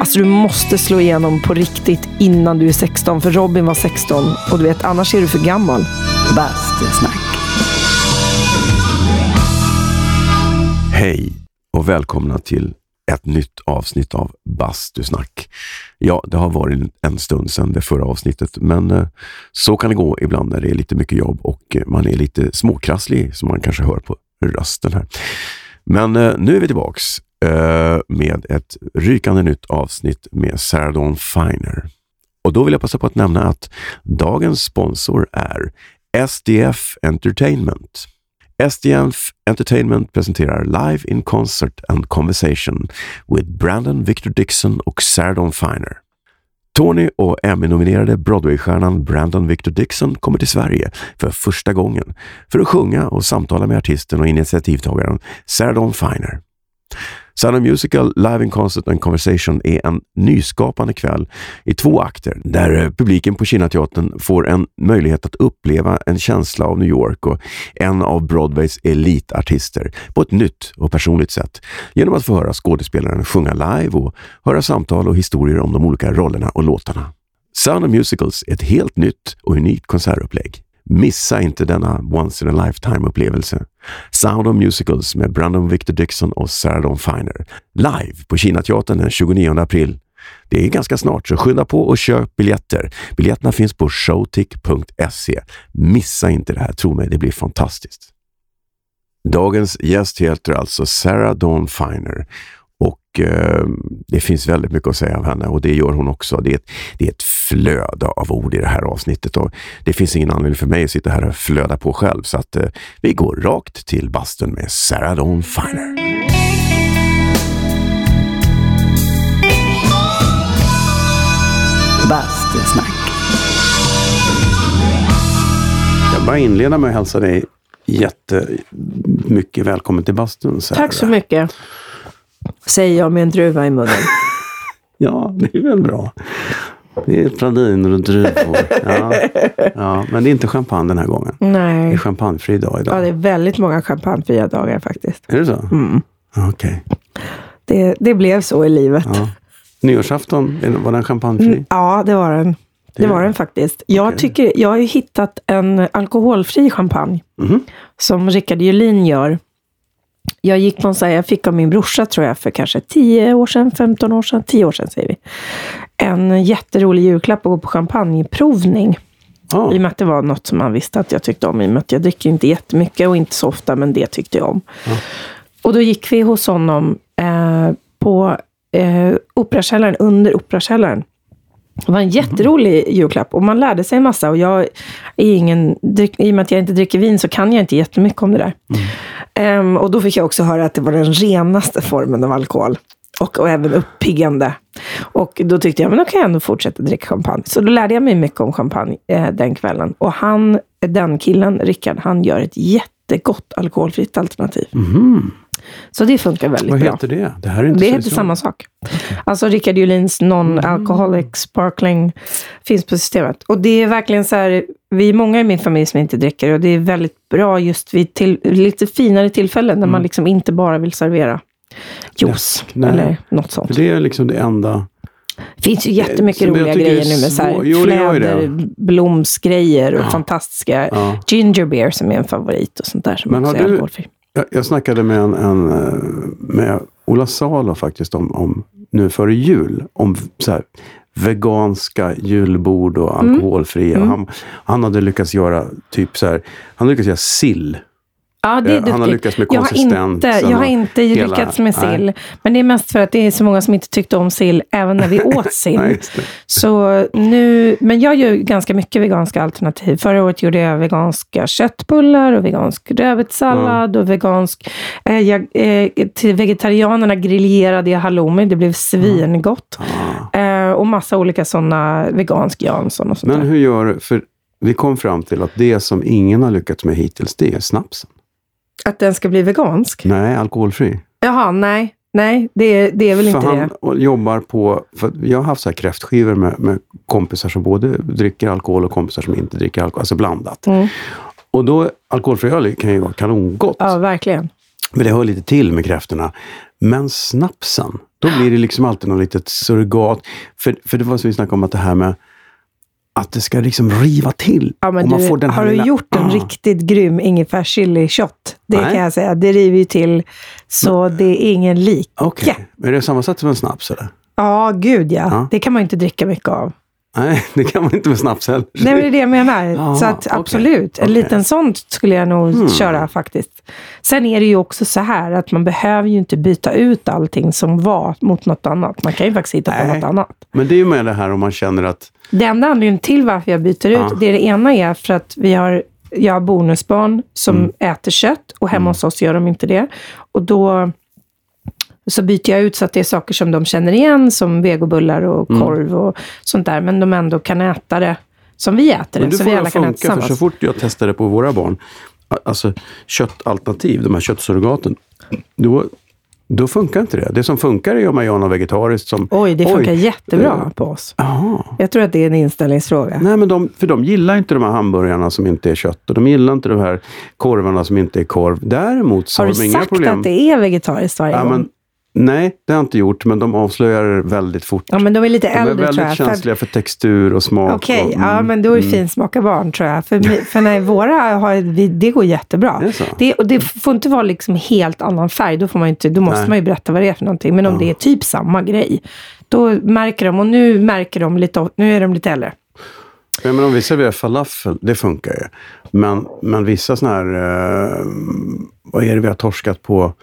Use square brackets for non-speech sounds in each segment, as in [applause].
Alltså du måste slå igenom på riktigt innan du är 16. För Robin var 16 och du vet, annars är du för gammal. Bastusnack. Hej och välkomna till ett nytt avsnitt av Bastusnack. Ja, det har varit en stund sedan det förra avsnittet, men eh, så kan det gå ibland när det är lite mycket jobb och eh, man är lite småkrasslig, som man kanske hör på rösten här. Men eh, nu är vi tillbaks Eh, med ett rykande nytt avsnitt med Sarah Dawn Finer. Och då vill jag passa på att nämna att dagens sponsor är SDF Entertainment. SDF Entertainment presenterar Live in Concert and Conversation with Brandon Victor Dixon och Sarah Dawn Finer. Tony och Emmy-nominerade Broadway-stjärnan Brandon Victor Dixon kommer till Sverige för första gången för att sjunga och samtala med artisten och initiativtagaren Sarah Dawn Finer. Sound of Musical Live in Concert and Conversation är en nyskapande kväll i två akter där eh, publiken på Kinateatern får en möjlighet att uppleva en känsla av New York och en av Broadways elitartister på ett nytt och personligt sätt genom att få höra skådespelaren sjunga live och höra samtal och historier om de olika rollerna och låtarna. Sound of Musicals är ett helt nytt och unikt konsertupplägg. Missa inte denna once in a lifetime-upplevelse. Sound of Musicals med Brandon Victor Dixon och Sarah Dawn Finer. Live på Kinateatern den 29 april. Det är ganska snart, så skynda på och köp biljetter. Biljetterna finns på showtick.se. Missa inte det här, tro mig, det blir fantastiskt. Dagens gäst heter alltså Sarah Dawn Finer och eh, det finns väldigt mycket att säga av henne och det gör hon också. Det är, ett, det är ett flöde av ord i det här avsnittet och det finns ingen anledning för mig att sitta här och flöda på själv. Så att eh, vi går rakt till bastun med Sarah Dawn Finer. Bastusnack. Jag bara inleda med att hälsa dig jättemycket välkommen till bastun. Sarah. Tack så mycket. Säger jag med en druva i munnen. [laughs] ja, det är väl bra. Det är praliner och druvor. Ja, ja, men det är inte champagne den här gången. Nej. Det är champagnefri dag idag. Ja, det är väldigt många champagnefria dagar faktiskt. Är det så? Mm. Okej. Okay. Det, det blev så i livet. Ja. Nyårsafton, var den champagnefri? Mm, ja, det var den. Det, var den faktiskt. Jag, okay. tycker, jag har ju hittat en alkoholfri champagne mm. som Rickard Julin gör. Jag gick på en sån jag fick av min brorsa tror jag för kanske 10 år sedan, 15 år sedan, 10 år sedan säger vi. En jätterolig julklapp att gå på champagneprovning. Oh. I och med att det var något som han visste att jag tyckte om. I och med att jag dricker inte jättemycket och inte så ofta, men det tyckte jag om. Oh. Och då gick vi hos honom eh, på eh, Operakällaren, under Operakällaren. Det var en jätterolig julklapp och man lärde sig en massa. Och jag är ingen, I och med att jag inte dricker vin så kan jag inte jättemycket om det där. Mm. Um, och då fick jag också höra att det var den renaste formen av alkohol. Och, och även uppiggande. Och då tyckte jag, men då kan jag ändå fortsätta dricka champagne. Så då lärde jag mig mycket om champagne eh, den kvällen. Och han, den killen, Rickard, han gör ett jättegott alkoholfritt alternativ. Mm. Så det funkar väldigt bra. Vad heter det? Det, här är inte det heter samma sak. Okay. Alltså Rickard Julins Non-Alcoholic mm. Sparkling finns på systemet. Och det är verkligen så här, vi är många i min familj som inte dricker och det är väldigt bra just vid till, lite finare tillfällen när mm. man liksom inte bara vill servera juice Nej. eller något sånt. det är liksom det enda det finns ju jättemycket roliga grejer nu med så här jo, fläderblomsgrejer och ja. fantastiska ja. ginger beer som är en favorit och sånt där som Men också är alkoholfri. Jag, jag snackade med, en, en, eh, med Ola Salo faktiskt om, om nu före jul. Om så här, veganska julbord och mm. alkoholfria. Mm. Han, han hade lyckats göra typ så här, han hade lyckats göra sill Ja, det är eh, Han har lyckats med konsistensen. Jag har inte, jag har inte hela, lyckats med sill. Nej. Men det är mest för att det är så många som inte tyckte om sill, även när vi [laughs] åt sill. nej, så nu, men jag gör ganska mycket veganska alternativ. Förra året gjorde jag veganska köttbullar och vegansk rödbetssallad mm. och vegansk... Eh, jag, eh, till vegetarianerna griljerade jag halloumi. Det blev svingott. Mm. Eh, och massa olika sådana vegansk Jansson och sånt Men hur gör... För vi kom fram till att det som ingen har lyckats med hittills, det är snapsen. Att den ska bli vegansk? Nej, alkoholfri. Jaha, nej. Nej, det, det är väl för inte han det. Han jobbar på... För jag har haft så här kräftskivor med, med kompisar som både dricker alkohol och kompisar som inte dricker alkohol. Alltså blandat. Mm. Och då, alkoholfri öl kan ju vara kanongott. Ja, verkligen. Men det hör lite till med kräftorna. Men snapsen, Då blir det liksom alltid något litet surrogat. För, för det var som vi snackade om, att det här med att det ska liksom riva till. Ja, men du, har du lilla... gjort en ah. riktigt grym ingefärschili shot? Det Nej. kan jag säga. Det river ju till så men, det är ingen like. Okej. Okay. Är det samma sätt som en snaps? Eller? Ja, gud ja. ja. Det kan man inte dricka mycket av. Nej, [laughs] det kan man inte med snaps heller. Nej, men det är det jag menar. Aha, så att, absolut, okay. en liten sån skulle jag nog hmm. köra faktiskt. Sen är det ju också så här att man behöver ju inte byta ut allting som var mot något annat. Man kan ju faktiskt hitta på Nej. något annat. Men det är ju med det här om man känner att... Det enda anledningen till varför jag byter ut, ja. det, det ena är för att vi har jag har bonusbarn som mm. äter kött och hemma mm. hos oss gör de inte det. Och då så byter jag ut så att det är saker som de känner igen, som vegobullar och mm. korv och sånt där. Men de ändå kan äta det som vi äter det. så vi alla kan äta för så fort jag testade på våra barn, alltså köttalternativ, de här köttsurrogaten, då, då funkar inte det. Det som funkar är om man gör något vegetariskt. Som, oj, det funkar oj, jättebra det, på oss. Aha. Jag tror att det är en inställningsfråga. Nej, men de, för de gillar inte de här hamburgarna som inte är kött och de gillar inte de här korvarna som inte är korv. Däremot så har, har de inga problem. Har du sagt att det är vegetariskt varje ja, gång? Men, Nej, det har jag inte gjort, men de avslöjar väldigt fort. Ja, men de är lite de äldre, är väldigt tror jag. känsliga för, för textur och smak. Okej, okay, mm, ja men då är mm. finsmaka barn, tror jag. För, [laughs] för när våra har, det går jättebra. Det, det, och det får inte vara liksom helt annan färg, då, får man inte, då måste Nej. man ju berätta vad det är för någonting. Men om ja. det är typ samma grej, då märker de, och nu märker de lite, nu är de lite äldre. Ja, men om vi serverar falafel, det funkar ju. Men, men vissa sådana här, eh, vad är det vi har torskat på?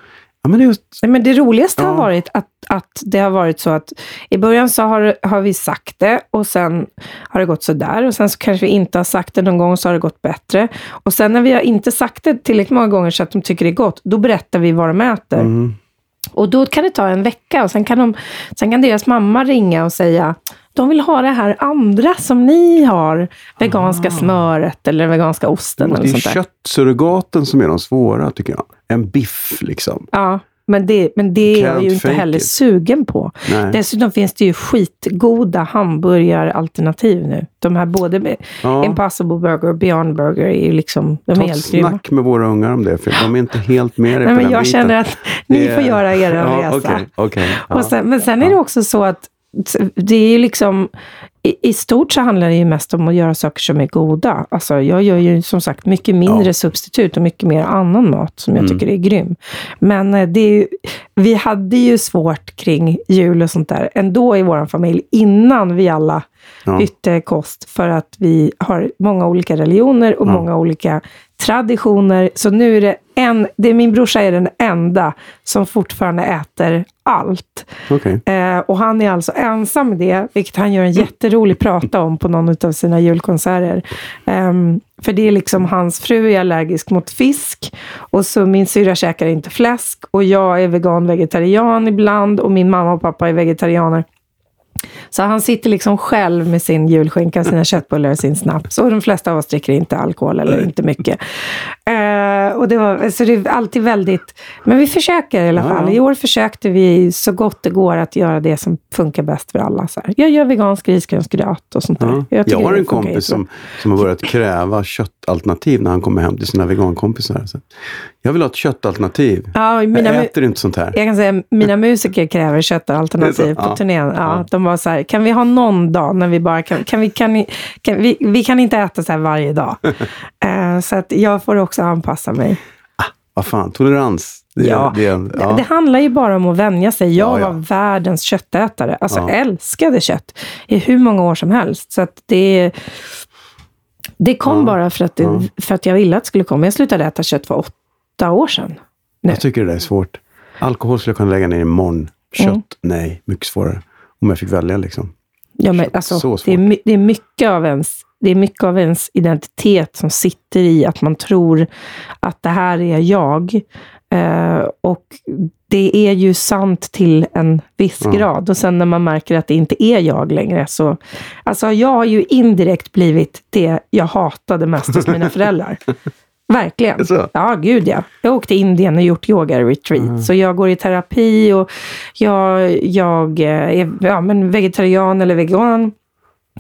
Ja, men, just, men det roligaste ja. har varit att, att det har varit så att i början så har, har vi sagt det och sen har det gått så där och sen så kanske vi inte har sagt det någon gång och så har det gått bättre. Och sen när vi har inte sagt det tillräckligt många gånger så att de tycker det är gott, då berättar vi vad de äter. Mm. Och då kan det ta en vecka och sen kan, de, sen kan deras mamma ringa och säga de vill ha det här andra som ni har. Veganska ah. smöret eller veganska osten. Det är köttsurrogaten som är de svåra, tycker jag. En biff, liksom. Ja, men det, men det är jag ju inte heller it. sugen på. Nej. Dessutom finns det ju skitgoda hamburgaralternativ nu. De här både ja. Impossible Burger och Beyond Burger är ju liksom, de Ta är helt grymma. snack med våra ungar om det, för de är inte helt med Nej, på men den Jag biten. känner att ni får göra er ja, resa. Okay, okay, ja. sen, men sen är det också så att det är ju liksom, i, i, stort så handlar det ju mest om att göra saker som är goda. Alltså jag gör ju som sagt mycket mindre ja. substitut och mycket mer annan mat som jag mm. tycker är grym. Men eh, det ju, vi hade ju svårt kring jul och sånt där ändå i vår familj, innan vi alla ja. bytte kost, för att vi har många olika religioner och ja. många olika traditioner. Så nu är det en, det är min brorsa är den enda som fortfarande äter allt. Okay. Eh, och han är alltså ensam med det, vilket han gör en jätterolig prata om på någon av sina julkonserter. Eh, för det är liksom, hans fru är allergisk mot fisk och så min syra käkar inte fläsk och jag är vegan-vegetarian ibland och min mamma och pappa är vegetarianer. Så han sitter liksom själv med sin julskinka, sina [laughs] köttbullar och sin snaps. Och de flesta av oss dricker inte alkohol eller inte mycket. Uh, och det var, så det är alltid väldigt... Men vi försöker i alla fall. I år försökte vi så gott det går att göra det som funkar bäst för alla. Så här. Jag gör vegansk risgrynsgröt och sånt där. Ja. Jag, jag har en kompis som, som har börjat kräva köttalternativ när han kommer hem till sina vegankompisar. Så jag vill ha ett köttalternativ. Ja, mina jag äter inte sånt här. Jag kan säga mina [laughs] musiker kräver köttalternativ på ja. turnén. Ja, ja. De var så här, kan vi ha någon dag när vi bara kan, kan vi, kan, kan, vi, vi kan inte äta så här varje dag. uh, [laughs] så att jag får också anpassa mig. Ah, vad fan, tolerans. Det, ja. Det, ja. Det, handlar ju bara om att vänja sig. Jag var världens köttätare. Alltså älskade kött i hur många år som helst. Så att det det kom bara för att, för att jag ville att det skulle komma. Jag slutade äta kött för åtta år sedan. Nu. Jag tycker det är svårt. Alkohol skulle jag kunna lägga ner imorgon. Kött, mm. nej. Mycket svårare. Om jag fick välja liksom. Ja, men alltså, det, är, det, är mycket av ens, det är mycket av ens identitet som sitter i att man tror att det här är jag. Uh, och det är ju sant till en viss mm. grad. Och sen när man märker att det inte är jag längre så... Alltså jag har ju indirekt blivit det jag hatade mest hos mina [laughs] föräldrar. Verkligen. Så. Ja, gud ja. Jag åkte till Indien och gjort yoga-retreat. Mm. Så jag går i terapi och jag, jag är ja, men vegetarian eller vegan.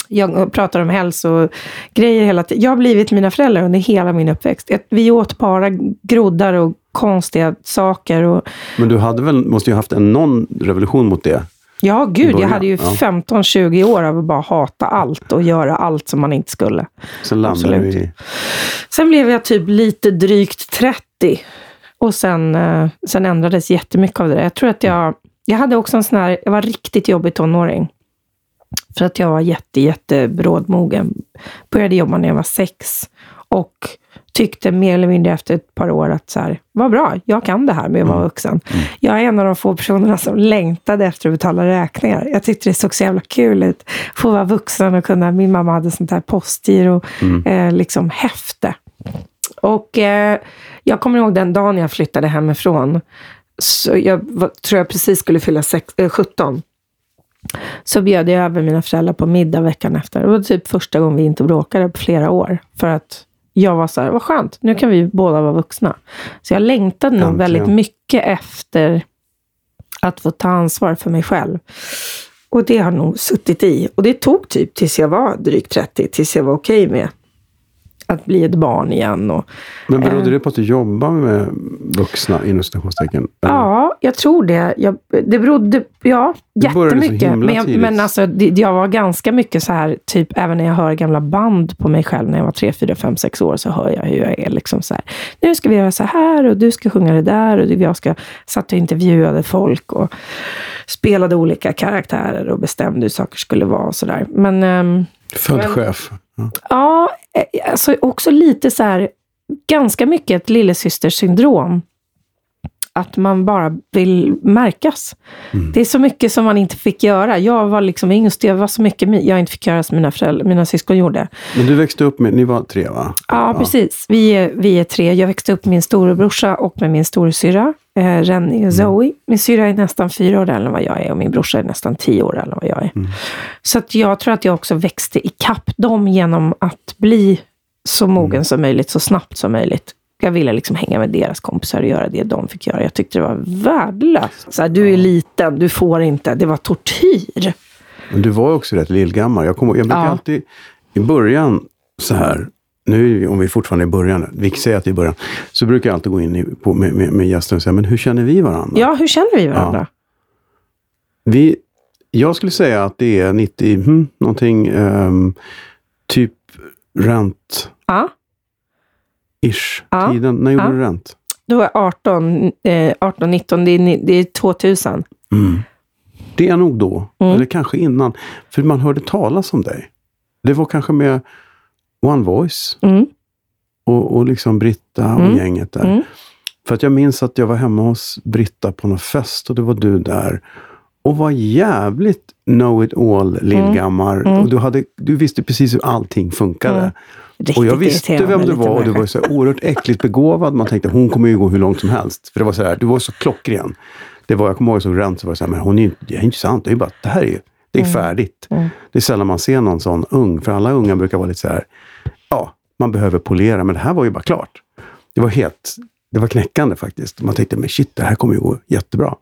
Jag pratar om hälsogrejer hela tiden. Jag har blivit mina föräldrar under hela min uppväxt. Vi åt bara groddar och konstiga saker. Och, Men du hade väl, måste ju haft en någon revolution mot det? Ja, gud, jag hade ju ja. 15-20 år av att bara hata allt och göra allt som man inte skulle. Sen landade du Absolut. i... Sen blev jag typ lite drygt 30. Och sen, eh, sen ändrades jättemycket av det där. Jag tror att jag, jag hade också en sån här, jag var riktigt jobbig tonåring. För att jag var jätte, jätte brådmogen. Började jobba när jag var sex. Och tyckte mer eller mindre efter ett par år att så här, vad bra, jag kan det här med att vara vuxen. Jag är en av de få personerna som längtade efter att betala räkningar. Jag tyckte det såg så jävla kul ut. Få vara vuxen och kunna, min mamma hade sånt här postgiro, eh, liksom häfte. Och eh, jag kommer ihåg den dagen jag flyttade hemifrån. Så jag var, tror jag precis skulle fylla sex, eh, 17. Så bjöd jag över mina föräldrar på middag veckan efter. Det var typ första gången vi inte bråkade på flera år. För att jag var så här, vad skönt, nu kan vi båda vara vuxna. Så jag längtade nog Äntligen. väldigt mycket efter att få ta ansvar för mig själv. Och det har nog suttit i. Och det tog typ tills jag var drygt 30, tills jag var okej med att bli ett barn igen. Och, Men berodde Eh. det på att du jobbar med vuxna, inom citationstecken? Ja, jag tror det. Jag, det berodde, ja, Du jättemycket. Men, jag, men alltså, det, jag var ganska mycket så här, typ även när jag hör gamla band på mig själv när jag var 3, 4, 5, 6 år, så hör jag hur jag är liksom så här. Nu ska vi göra så här och du ska sjunga det där och jag ska, satt och intervjuade folk och spelade olika karaktärer och bestämde hur saker skulle vara och sådär. Men ehm, Född Men- chef. Ja. Ja, alltså också lite så här, ganska mycket ett lillasystersyndrom. Att man bara vill märkas. Mm. Det är så mycket som man inte fick göra. Jag var liksom yngst, det var så mycket jag inte fick göra som mina, föräldrar, mina syskon gjorde. Men du växte upp med, ni var tre va? Ja, precis. Vi är, vi är tre. Jag växte upp med min storebrorsa och med min storasyrra, eh, Rennie och Zoe. Min syrra är nästan fyra år äldre än vad jag är och min brorsa är nästan tio år äldre än vad jag är. Så att jag tror att jag också växte i kapp dem genom att bli så mogen som möjligt, så snabbt som möjligt. Jag ville liksom hänga med deras kompisar och göra det de fick göra. Jag tyckte det var värdelöst. Så här, du är liten, du får inte. Det var tortyr. Men du var också rätt lillgammal. Jag, ihåg- jag brukar Ja. alltid i början så här, nu om vi fortfarande är i början, vi säger att det är i början, så brukar jag alltid gå in i, på, med, med, med gästen och säga, men hur känner vi varandra? Ja, hur känner vi varandra? Vi, jag skulle säga att det är 90, hmm, någonting, ehm, typ rent Ja. Ish Ja. tiden. När gjorde Ja. du rent? Då var jag 18, eh, 18 19, det är, det är 2000. Mm. Det är nog då, Mm. eller kanske innan. För man hörde talas om dig. Det var kanske med One Voice Mm. och, och liksom Britta och Mm. gänget där. Mm. För att jag minns att jag var hemma hos Britta på någon fest och det var du där. Och var jävligt know it all, lillgammal. Mm. Och du, hade, du visste precis hur allting funkade. Mm. Riktigt Och jag visste vem du var och du var så oerhört äckligt begåvad. Man tänkte hon kommer ju gå hur långt som helst. För det var så här, du var så klockren. Det var, jag kommer ihåg jag såg Rent så var det så här, men hon är ju inte, det är inte sant. Det är bara, det här är ju, det är färdigt. Mm. Det är sällan man ser någon sån ung. För alla unga brukar vara lite så här, ja, man behöver polera. Men det här var ju bara klart. Det var helt, det var knäckande faktiskt. Man tänkte, men shit, det här kommer ju gå jättebra.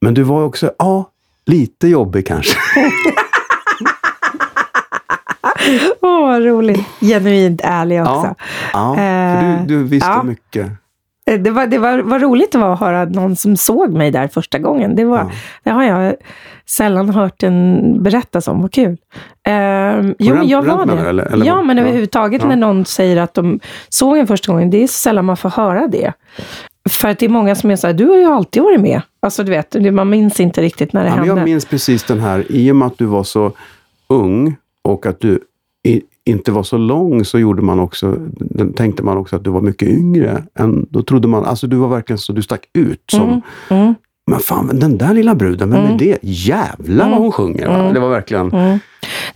Men du var också, ja, lite jobbig kanske. [laughs] [laughs] Åh, vad roligt. Genuint ärlig också. Ja, ja för du, du visste ja. mycket. Eh, Det, var, det var, var roligt det var att höra någon som såg mig där första gången. Det, var, Ja. det har jag sällan hört en berättas om. Vad kul. Ehm, jo, men jag var det. eller- eller ja, men Ja. överhuvudtaget Ja. när någon säger att de såg en första gången, det är sällan man får höra det. För att det är många som är så här, du har ju alltid varit med. Alltså du vet, man minns inte riktigt när det Ja, men hände. jag minns precis den här, i och med att du var så ung och att du i, inte var så lång så gjorde man också, tänkte man också att du var mycket yngre. Än, då trodde man, alltså du var verkligen så, du stack ut som, Mm, mm, men fan den där lilla bruden, vem är det? Jävlar vad hon sjunger! Va? Det var verkligen, mm.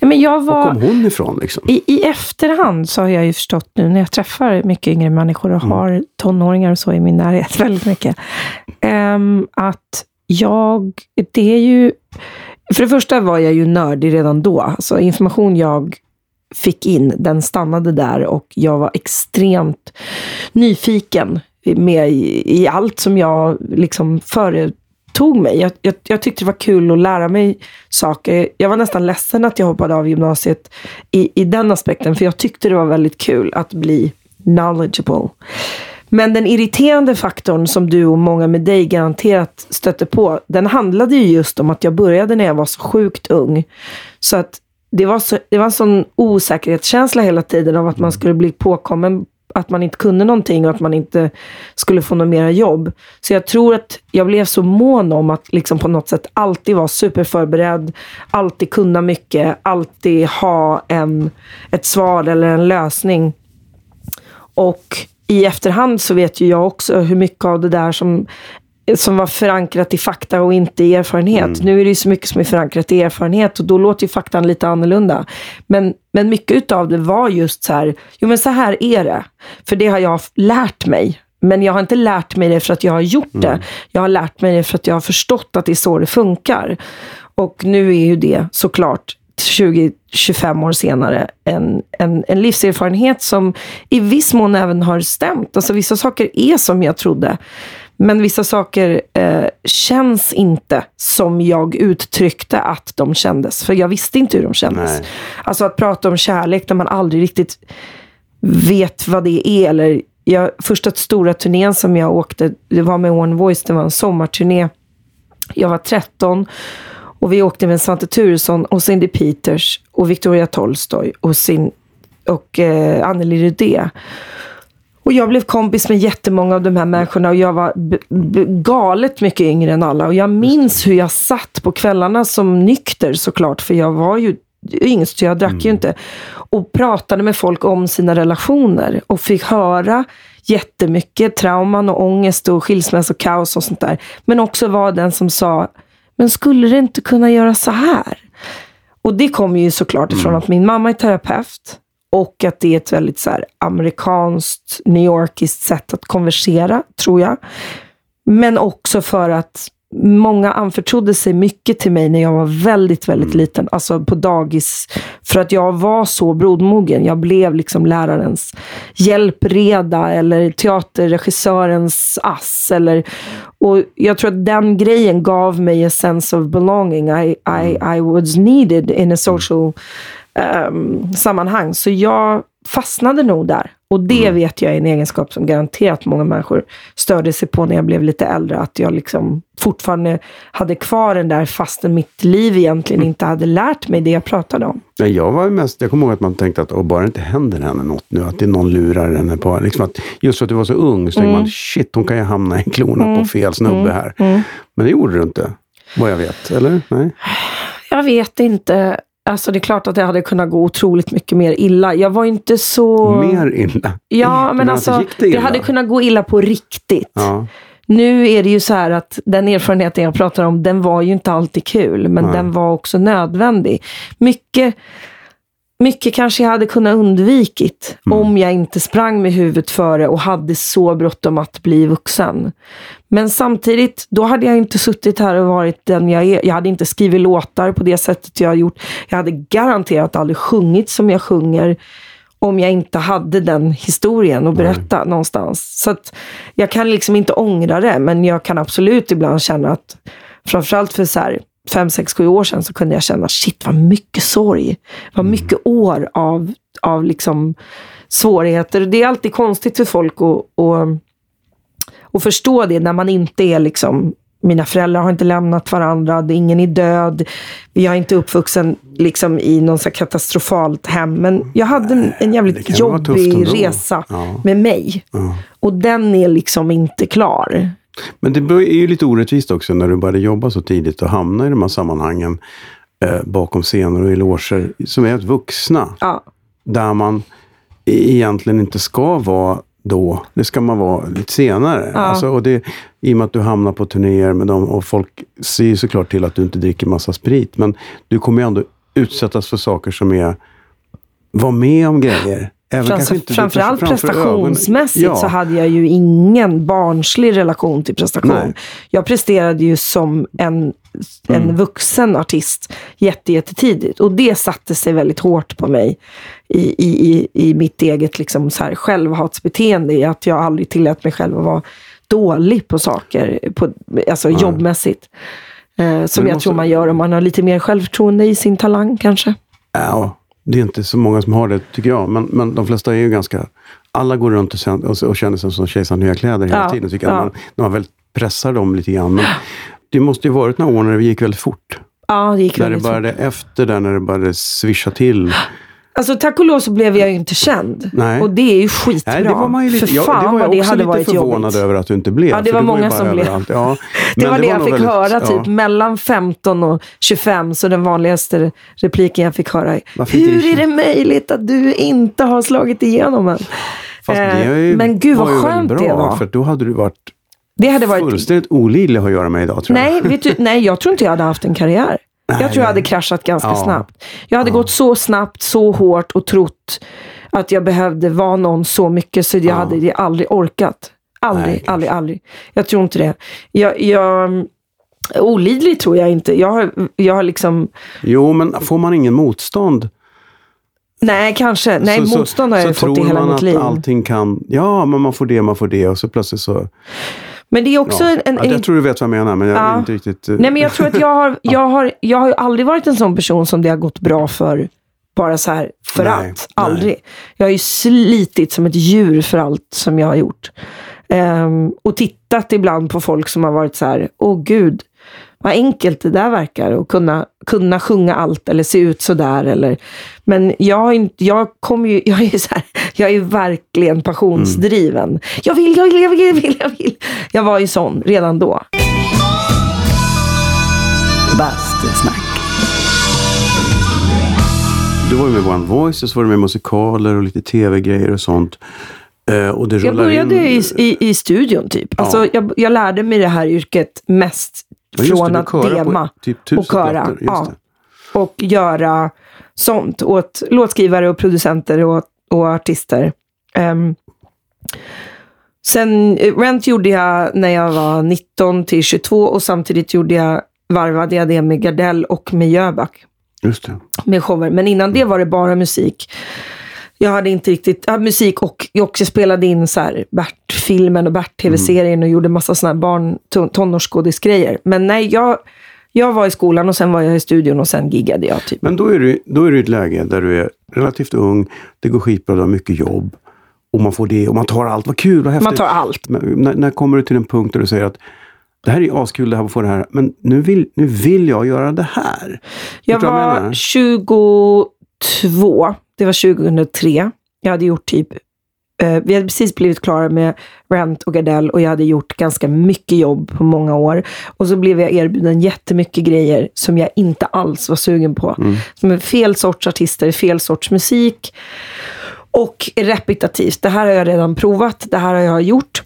Nej, men jag var var... kom hon ifrån liksom? I, I efterhand så har jag ju förstått nu när jag träffar mycket yngre människor och Mm. har tonåringar och så i min närhet [laughs] väldigt mycket. ehm, att jag, det är ju... För det första var jag ju nördig redan då. Alltså information jag fick in, den stannade där och jag var extremt nyfiken med i, i allt som jag liksom företog mig. Jag, jag, jag tyckte det var kul att lära mig saker. Jag var nästan ledsen att jag hoppade av gymnasiet i, i den aspekten, för jag tyckte det var väldigt kul att bli knowledgeable. Men den irriterande faktorn som du och många med dig garanterat stötte på, den handlade ju just om att jag började när jag var så sjukt ung. Så att det var, så, det var en sån osäkerhetskänsla hela tiden av att man skulle bli påkommen att man inte kunde någonting och att man inte skulle få något mera jobb. Så jag tror att jag blev så mån om att liksom på något sätt alltid vara superförberedd, alltid kunna mycket, alltid ha en, ett svar eller en lösning. Och i efterhand så vet ju jag också hur mycket av det där som som var förankrat i fakta och inte i erfarenhet. Mm. Nu är det ju så mycket som är förankrat i erfarenhet och då låter ju faktan lite annorlunda. Men, men mycket av det var just så här, jo men så här är det. För det har jag lärt mig. Men jag har inte lärt mig det för att jag har gjort det. Mm. Jag har lärt mig det för att jag har förstått att det är så det funkar. Och nu är ju det såklart 20-25 år senare en, en, en livserfarenhet som i viss mån även har stämt. Alltså vissa saker är som jag trodde. Men vissa saker eh, känns inte som jag uttryckte att de kändes. För jag visste inte hur de kändes. Nej. Alltså att prata om kärlek när man aldrig riktigt vet vad det är. Eller jag, första stora turnén som jag åkte, det var med One Voice, det var en sommarturné. Jag var 13 och vi åkte med Svante Turesson och Cindy Peters och Victoria Tolstoy och, sin, och eh, Anneli Rudé. Och jag blev kompis med jättemånga av de här människorna och jag var galet mycket yngre än alla. Och jag minns hur jag satt på kvällarna som nykter såklart, för jag var ju yngst, så jag drack mm. ju inte. Och pratade med folk om sina relationer och fick höra jättemycket trauman och ångest och skilsmässokaos och sånt där. Men också var den som sa, men skulle det inte kunna göra så här? Och det kommer ju såklart ifrån mm. att min mamma är terapeut. Och att det är ett väldigt så här, amerikanskt, New Yorkiskt sätt att konversera, tror jag. Men också för att många anförtrodde sig mycket till mig när jag var väldigt, väldigt mm. liten. Alltså på dagis. För att jag var så brodmogen. Jag blev liksom lärarens hjälpreda eller teaterregissörens ass. Eller, och jag tror att den grejen gav mig a sense of belonging. I, I, mm. I was needed in a social um, sammanhang. Så jag fastnade nog där. Och det mm. vet jag är en egenskap som garanterat många människor störde sig på när jag blev lite äldre. Att jag liksom fortfarande hade kvar den där fastän mitt liv egentligen mm. inte hade lärt mig det jag pratade om. Jag var mest, jag kommer ihåg att man tänkte att bara det inte händer henne något nu, att det är någon lurar henne på, liksom att, just för att du var så ung, så mm. tänkte man shit, hon kan ju hamna i klorna mm. på fel snubbe mm. här. Mm. Men det gjorde du inte, vad jag vet, eller? Nej? Jag vet inte. Alltså det är klart att det hade kunnat gå otroligt mycket mer illa. Jag var inte så... Mer illa? Ja, men alltså det, det, hade kunnat gå illa på riktigt. Ja. Nu är det ju så här att den erfarenheten jag pratar om, den var ju inte alltid kul, men Nej. den var också nödvändig. Mycket mycket kanske jag hade kunnat undvikit mm. om jag inte sprang med huvudet före och hade så bråttom att bli vuxen. Men samtidigt, då hade jag inte suttit här och varit den jag är. Jag hade inte skrivit låtar på det sättet jag har gjort. Jag hade garanterat aldrig sjungit som jag sjunger om jag inte hade den historien att berätta Nej. någonstans. Så att jag kan liksom inte ångra det, men jag kan absolut ibland känna att framförallt för så här, fem, sex, sju år sedan så kunde jag känna, shit vad mycket sorg. Vad mm. mycket år av, av liksom svårigheter. Det är alltid konstigt för folk att, att, att förstå det när man inte är liksom mina föräldrar har inte lämnat varandra, ingen är död. Jag är inte uppvuxen liksom, i någon så katastrofalt hem. Men jag hade en jävligt jobbig resa ja. med mig. Ja. Och den är liksom inte klar. Men det är ju lite orättvist också när du började jobba så tidigt och hamna i de här sammanhangen eh, bakom scener och i loger som är vuxna. Ja. Där man egentligen inte ska vara då. Det ska man vara lite senare. Ja. Alltså, och det, I och med att du hamnar på turnéer med dem och folk ser ju såklart till att du inte dricker massa sprit. Men du kommer ju ändå utsättas för saker som är... Var med om grejer. Även Frans, inte, framförallt framför prestationsmässigt ja. så hade jag ju ingen barnslig relation till prestation. Nej. Jag presterade ju som en, en mm. vuxen artist jättetidigt. Och det satte sig väldigt hårt på mig i, i, i, mitt eget liksom så här självhatsbeteende. Att jag aldrig tillät mig själv att vara dålig på saker, på, alltså ja. jobbmässigt. Eh, som jag måste... tror man gör om man har lite mer självförtroende i sin talang kanske. Ja, det är inte så många som har det, tycker jag. Men, men de flesta är ju ganska alla går runt och, sen, och, och känner sig som kejsaren nya kläder hela Ja, tiden. Tycker ja. jag. Man, när man väl pressar dem lite grann. Men det måste ju varit några år när det gick väldigt fort. Ja, det gick När det väldigt fort. började efter där, när det började svischa till. Alltså tack och lov så blev jag ju inte känd. Nej. Och det är ju skitbra. Nej, det var man ju lite, För ja, fan det var jag vad det hade varit förvånad jobbigt. över att du inte blev. Ja, det var många bara som blev. Ja, [laughs] Det var det jag nog fick väldigt- höra, ja. typ mellan 15 och 25. Så den vanligaste repliken jag fick höra Varför Hur det- är det möjligt att du inte har slagit igenom än? Fast det Eh, ju, men gud vad var skönt bra, det var. För då hade du varit Det hade varit... fullständigt olidlig att göra med idag, tror jag. Nej, du, nej, jag tror inte jag hade haft en karriär. Nej, jag tror jag hade kraschat ganska Ja. snabbt. Jag hade gått så snabbt, så hårt och trott att jag behövde vara någon så mycket så jag Ja. hade det aldrig orkat. Aldrig, Nej, aldrig, aldrig. Jag tror inte det. Jag, jag, olidlig tror jag inte. Jag har, jag har liksom, Jo, men får man ingen motstånd nej kanske, nej så, så- motstånd har jag så fått i tror hela man mitt att liv. allting kan, ja, men man får det, man får det och så plötsligt så... Men det är också Ja. en, en, Ja, jag tror du vet vad jag menar, men jag Ja. inte riktigt... eh, Nej, men jag tror att jag har, [laughs] jag, har, jag har ju aldrig varit en sån person som det har gått bra för. Bara så här, för Nej, att. nej. Aldrig. Jag har ju slitit som ett djur för allt som jag har gjort. Ehm, och tittat ibland på folk som har varit så här, åh gud, vad enkelt det där verkar. Och kunna, kunna sjunga allt eller se ut så där. Eller, men jag, inte, jag, kom ju, [laughs] jag, är så här, jag är verkligen passionsdriven. Jag vill, jag vill, jag vill, jag vill, jag vill. Jag var ju sån redan då. Bastusnack. Du var ju med One Voice, och så var du med i musikaler och lite tv-grejer och sånt. Eh, och det Jag började in... i, i, i studion typ. Alltså, jag, jag lärde mig det här yrket mest Ja, det, från du att dema typ och köra. plattor, Ja, det. och göra sånt åt låtskrivare och producenter och, och artister. Ehm, sen eh, Rent gjorde jag när jag var 19 till 22 och samtidigt gjorde jag, varvade jag det med Gardell och med Jöback Just det. med shower. Men innan det var det bara musik. Jag hade inte riktigt, ja, musik och jag också spelade in så här Bert-filmen och Bert-tv-serien och gjorde massa sådana här barn, ton- tonårsskådisgrejer. Men nej, jag, jag var i skolan och sen var jag i studion och sen giggade jag typ. Men då är, du, då är du i ett läge där du är relativt ung, det går skitbra, du har mycket jobb. Och man får det och man tar allt, vad kul, vad häftigt. Man tar allt. Men, när, när kommer du till en punkt där du säger att det här är askul, det här får det här, men nu vill, nu vill jag göra det här. Jag jag var menar? 22, det var 2003. Jag hade gjort typ, eh, vi hade precis blivit klara med Rent och Gardell och jag hade gjort ganska mycket jobb på många år. Och så blev jag erbjuden jättemycket grejer som jag inte alls var sugen på. Som är fel sorts artister, fel sorts musik. Och repetitivt. Det här har jag redan provat, det här har jag gjort.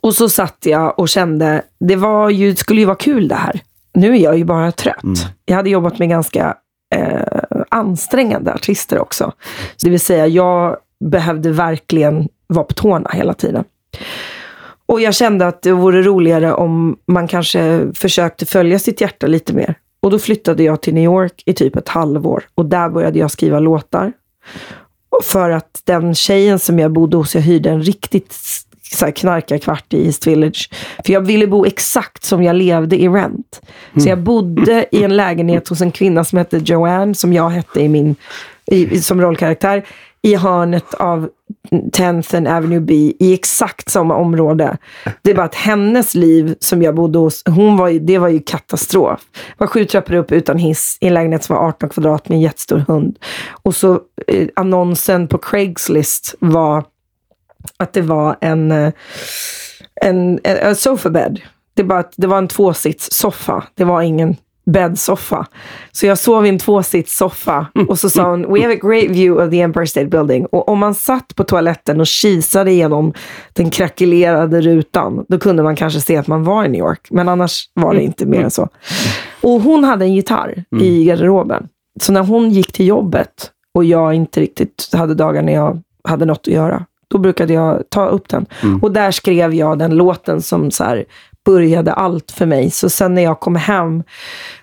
Och så satt jag och kände, det var ju, skulle ju vara kul det här. Nu är jag ju bara trött. Jag hade jobbat med ganska eh, ansträngande artister också. Så det vill säga, jag behövde verkligen vara på tårna hela tiden. Och jag kände att det vore roligare om man kanske försökte följa sitt hjärta lite mer. Och då flyttade jag till New York i typ ett halvår. Och där började jag skriva låtar. För att den tjejen som jag bodde hos, jag hyrde en riktigt så knarkarkvart i East Village. För jag ville bo exakt som jag levde i Rent. Så jag bodde i en lägenhet hos en kvinna som hette Joanne, som jag hette i min, i, som rollkaraktär, i hörnet av 10th and Avenue B i exakt samma område. Det är bara att hennes liv som jag bodde hos, hon var ju, det var ju katastrof. Det var sju trappor upp utan hiss i en lägenhet som var 18 kvadrat med en jättestor hund. Och så eh, annonsen på Craigslist var att det var en, eh, en, en, en sofa bed. Det, bara, det var en tvåsits soffa. Det var ingen bäddsoffa. Så jag sov i en tvåsits soffa och så sa hon, we have a great view of the Empire State Building. Och om man satt på toaletten och kisade igenom den krackelerade rutan, då kunde man kanske se att man var i New York. Men annars var det inte mer än så. Och hon hade en gitarr i garderoben. Så när hon gick till jobbet och jag inte riktigt hade dagar när jag hade något att göra, då brukade jag ta upp den. Och där skrev jag den låten som så här började allt för mig. Så sen när jag kom hem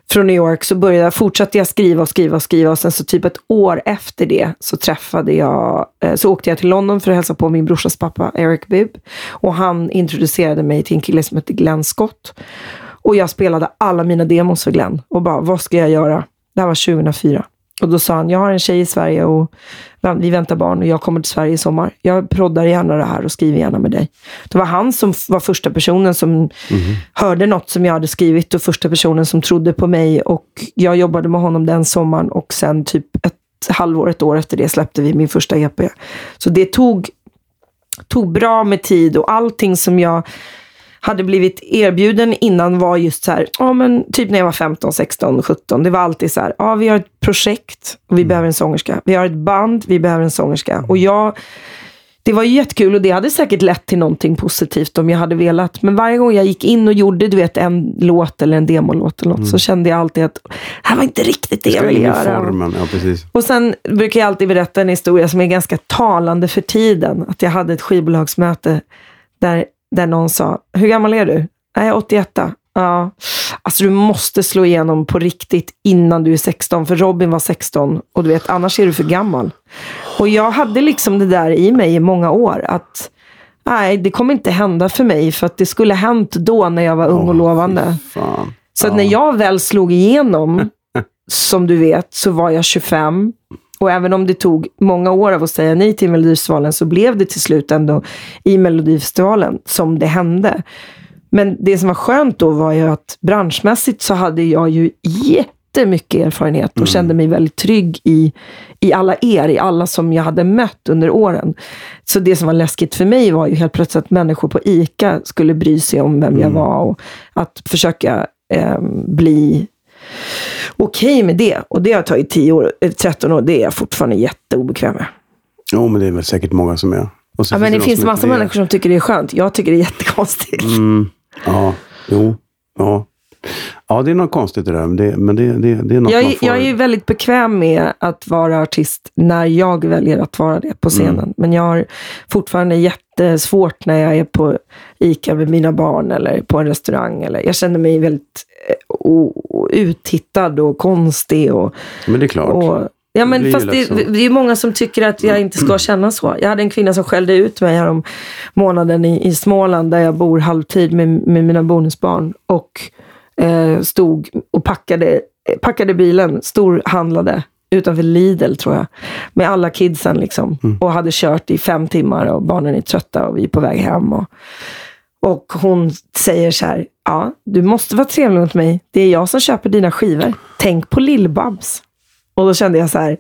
från New York så började, fortsatte jag skriva och skriva och skriva. Och sen så typ ett år efter det så träffade jag, eh, så åkte jag till London för att hälsa på min brorsas pappa Eric Bibb. Och han introducerade mig till en kille som heter Glenn Scott. Och jag spelade alla mina demos för Glenn och bara, vad ska jag göra? Det här var 2004. Och då sa han, jag har en tjej i Sverige och vi väntar barn och jag kommer till Sverige i sommar. Jag proddar gärna det här och skriver gärna med dig. Det var han som var första personen som mm. hörde något som jag hade skrivit och första personen som trodde på mig. Och jag jobbade med honom den sommaren och sen typ ett halvår, ett år efter det släppte vi min första EP. Så det tog, tog bra med tid och allting som jag hade blivit erbjuden innan var just så här, ja men typ när jag var 15, 16, 17. Det var alltid så här, ja vi har ett projekt och vi mm. behöver en sångerska. Vi har ett band, vi behöver en sångerska. Och jag, det var ju jättekul och det hade säkert lett till någonting positivt om jag hade velat. Men varje gång jag gick in och gjorde du vet, en låt eller en demolåt eller något, mm. så kände jag alltid att det här var inte riktigt det, jag ville göra. Ja. Och sen brukar jag alltid berätta en historia som är ganska talande för tiden. Att jag hade ett skivbolagsmöte där där någon sa, hur gammal är du? Nej, 81. Ja. Alltså du måste slå igenom på riktigt innan du är 16, för Robin var 16 och du vet, annars är du för gammal. Och jag hade liksom det där i mig i många år, att nej, det kommer inte hända för mig, för att det skulle hänt då när jag var ung och lovande. Så att när jag väl slog igenom, [laughs] som du vet, så var jag 25. Och även om det tog många år av att säga nej till Melodifestivalen så blev det till slut ändå i Melodifestivalen som det hände. Men det som var skönt då var ju att branschmässigt så hade jag ju jättemycket erfarenhet och mm. kände mig väldigt trygg i, i alla er, i alla som jag hade mött under åren. Så det som var läskigt för mig var ju helt plötsligt att människor på ICA skulle bry sig om vem mm. jag var och att försöka eh, bli okej med det. Och det har tagit 10 år, 13 år. Det är jag fortfarande jätteobekväm med. Jo, men det är väl säkert många som är. ja, men det finns massa människor som tycker det är skönt. Jag tycker det är jättekonstigt. Mm. Ja, jo. Ja. Ja, det är något konstigt det där. Men det, men det, det, det är något jag, man får... jag är väldigt bekväm med att vara artist när jag väljer att vara det på scenen. Mm. Men jag har fortfarande jättesvårt när jag är på ICA med mina barn eller på en restaurang. Eller, jag känner mig väldigt uh, uttittad och konstig. Och, men det är klart. Och, Ja, men det fast det, det, är många som tycker att jag inte ska känna så. Jag hade en kvinna som skällde ut mig här om månaden i, i Småland där jag bor halvtid med, med mina bonusbarn. Och eh, stod och packade, packade bilen, storhandlade utanför Lidl tror jag. Med alla kidsen liksom. Mm. Och hade kört i fem timmar och barnen är trötta och vi är på väg hem. Och, och hon säger så här, ja, du måste vara trevlig mot mig. Det är jag som köper dina skivor. Tänk på Lill-Babs. Och då kände jag så här,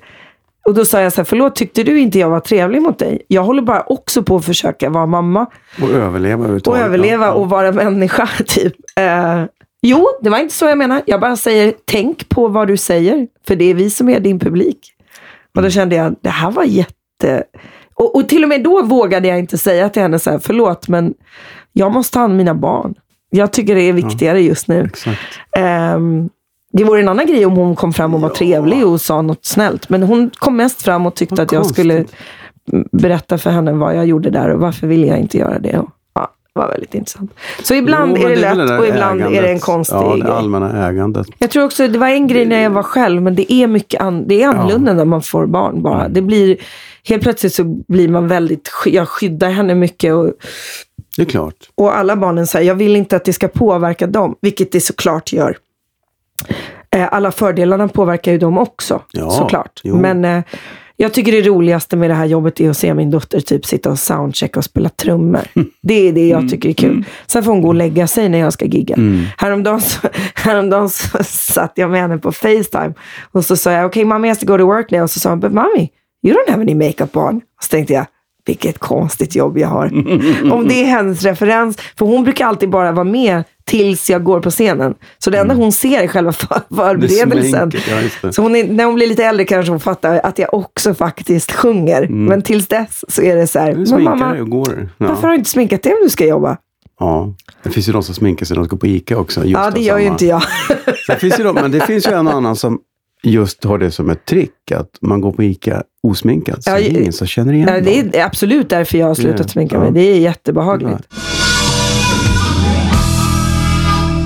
och då sa jag så här, förlåt, tyckte du inte jag var trevlig mot dig? Jag håller bara också på att försöka vara mamma. Och överleva. Och överleva och vara människa, [laughs] typ. Eh, Jo, det var inte så jag menar. Jag bara säger, tänk på vad du säger. För det är vi som är din publik. Och då kände jag, det här var jätte... Och, och till och med då vågade jag inte säga till henne så här, förlåt, men jag måste ha mina barn. Jag tycker det är viktigare ja, just nu. Um, det vore en annan grej om hon kom fram och var ja. trevlig och sa något snällt. Men hon kom mest fram och tyckte vad att jag konstigt. skulle berätta för henne vad jag gjorde där och varför ville jag inte göra det. Och var väldigt intressant. Så ibland jo, är det, det lätt och ibland ägandet. är det en konstig ja, det allmänna ägandet. Jag tror också, det var en grej när jag var själv, men det är mycket an, det är annorlunda ja. när man får barn bara. Det blir, helt plötsligt så blir man väldigt, jag skyddar henne mycket. Och, det är klart. Och alla barnen säger, jag vill inte att det ska påverka dem, vilket det såklart gör. Eh, alla fördelarna påverkar ju dem också, ja, såklart. Jo. Men eh, jag tycker det roligaste med det här jobbet är att se min dotter typ sitta och soundchecka och spela trummor. [laughs] Det är det jag mm. tycker är kul. Mm. Sen får hon gå och lägga sig när jag ska gigga. Mm. Häromdagen, så, [laughs] häromdagen så [laughs] satt jag med henne på Facetime och så sa jag, okej okay, mommy has to go to work now. Och så sa hon, but mommy, you don't have any makeup on. Och så tänkte jag, vilket konstigt jobb jag har. Om det är hennes referens. För hon brukar alltid bara vara med tills jag går på scenen. Så det enda mm. hon ser är själva för förberedelsen. Ja, så hon är, när hon blir lite äldre kanske hon fattar att jag också faktiskt sjunger. Mm. Men tills dess så är det så här. Du mamma, och går. Ja. Varför har du inte sminkat dig om du ska jobba? Ja, det finns ju de som sminkar sig när de ska på ICA också. ja, det gör samma. ju inte jag. det finns ju de, men det finns ju en annan som just har det som ett trick, att man går på ICA osminkad. Så ja, det är ingen som känner igen ja, Det är absolut därför jag har slutat sminka mig. Det är jättebehagligt.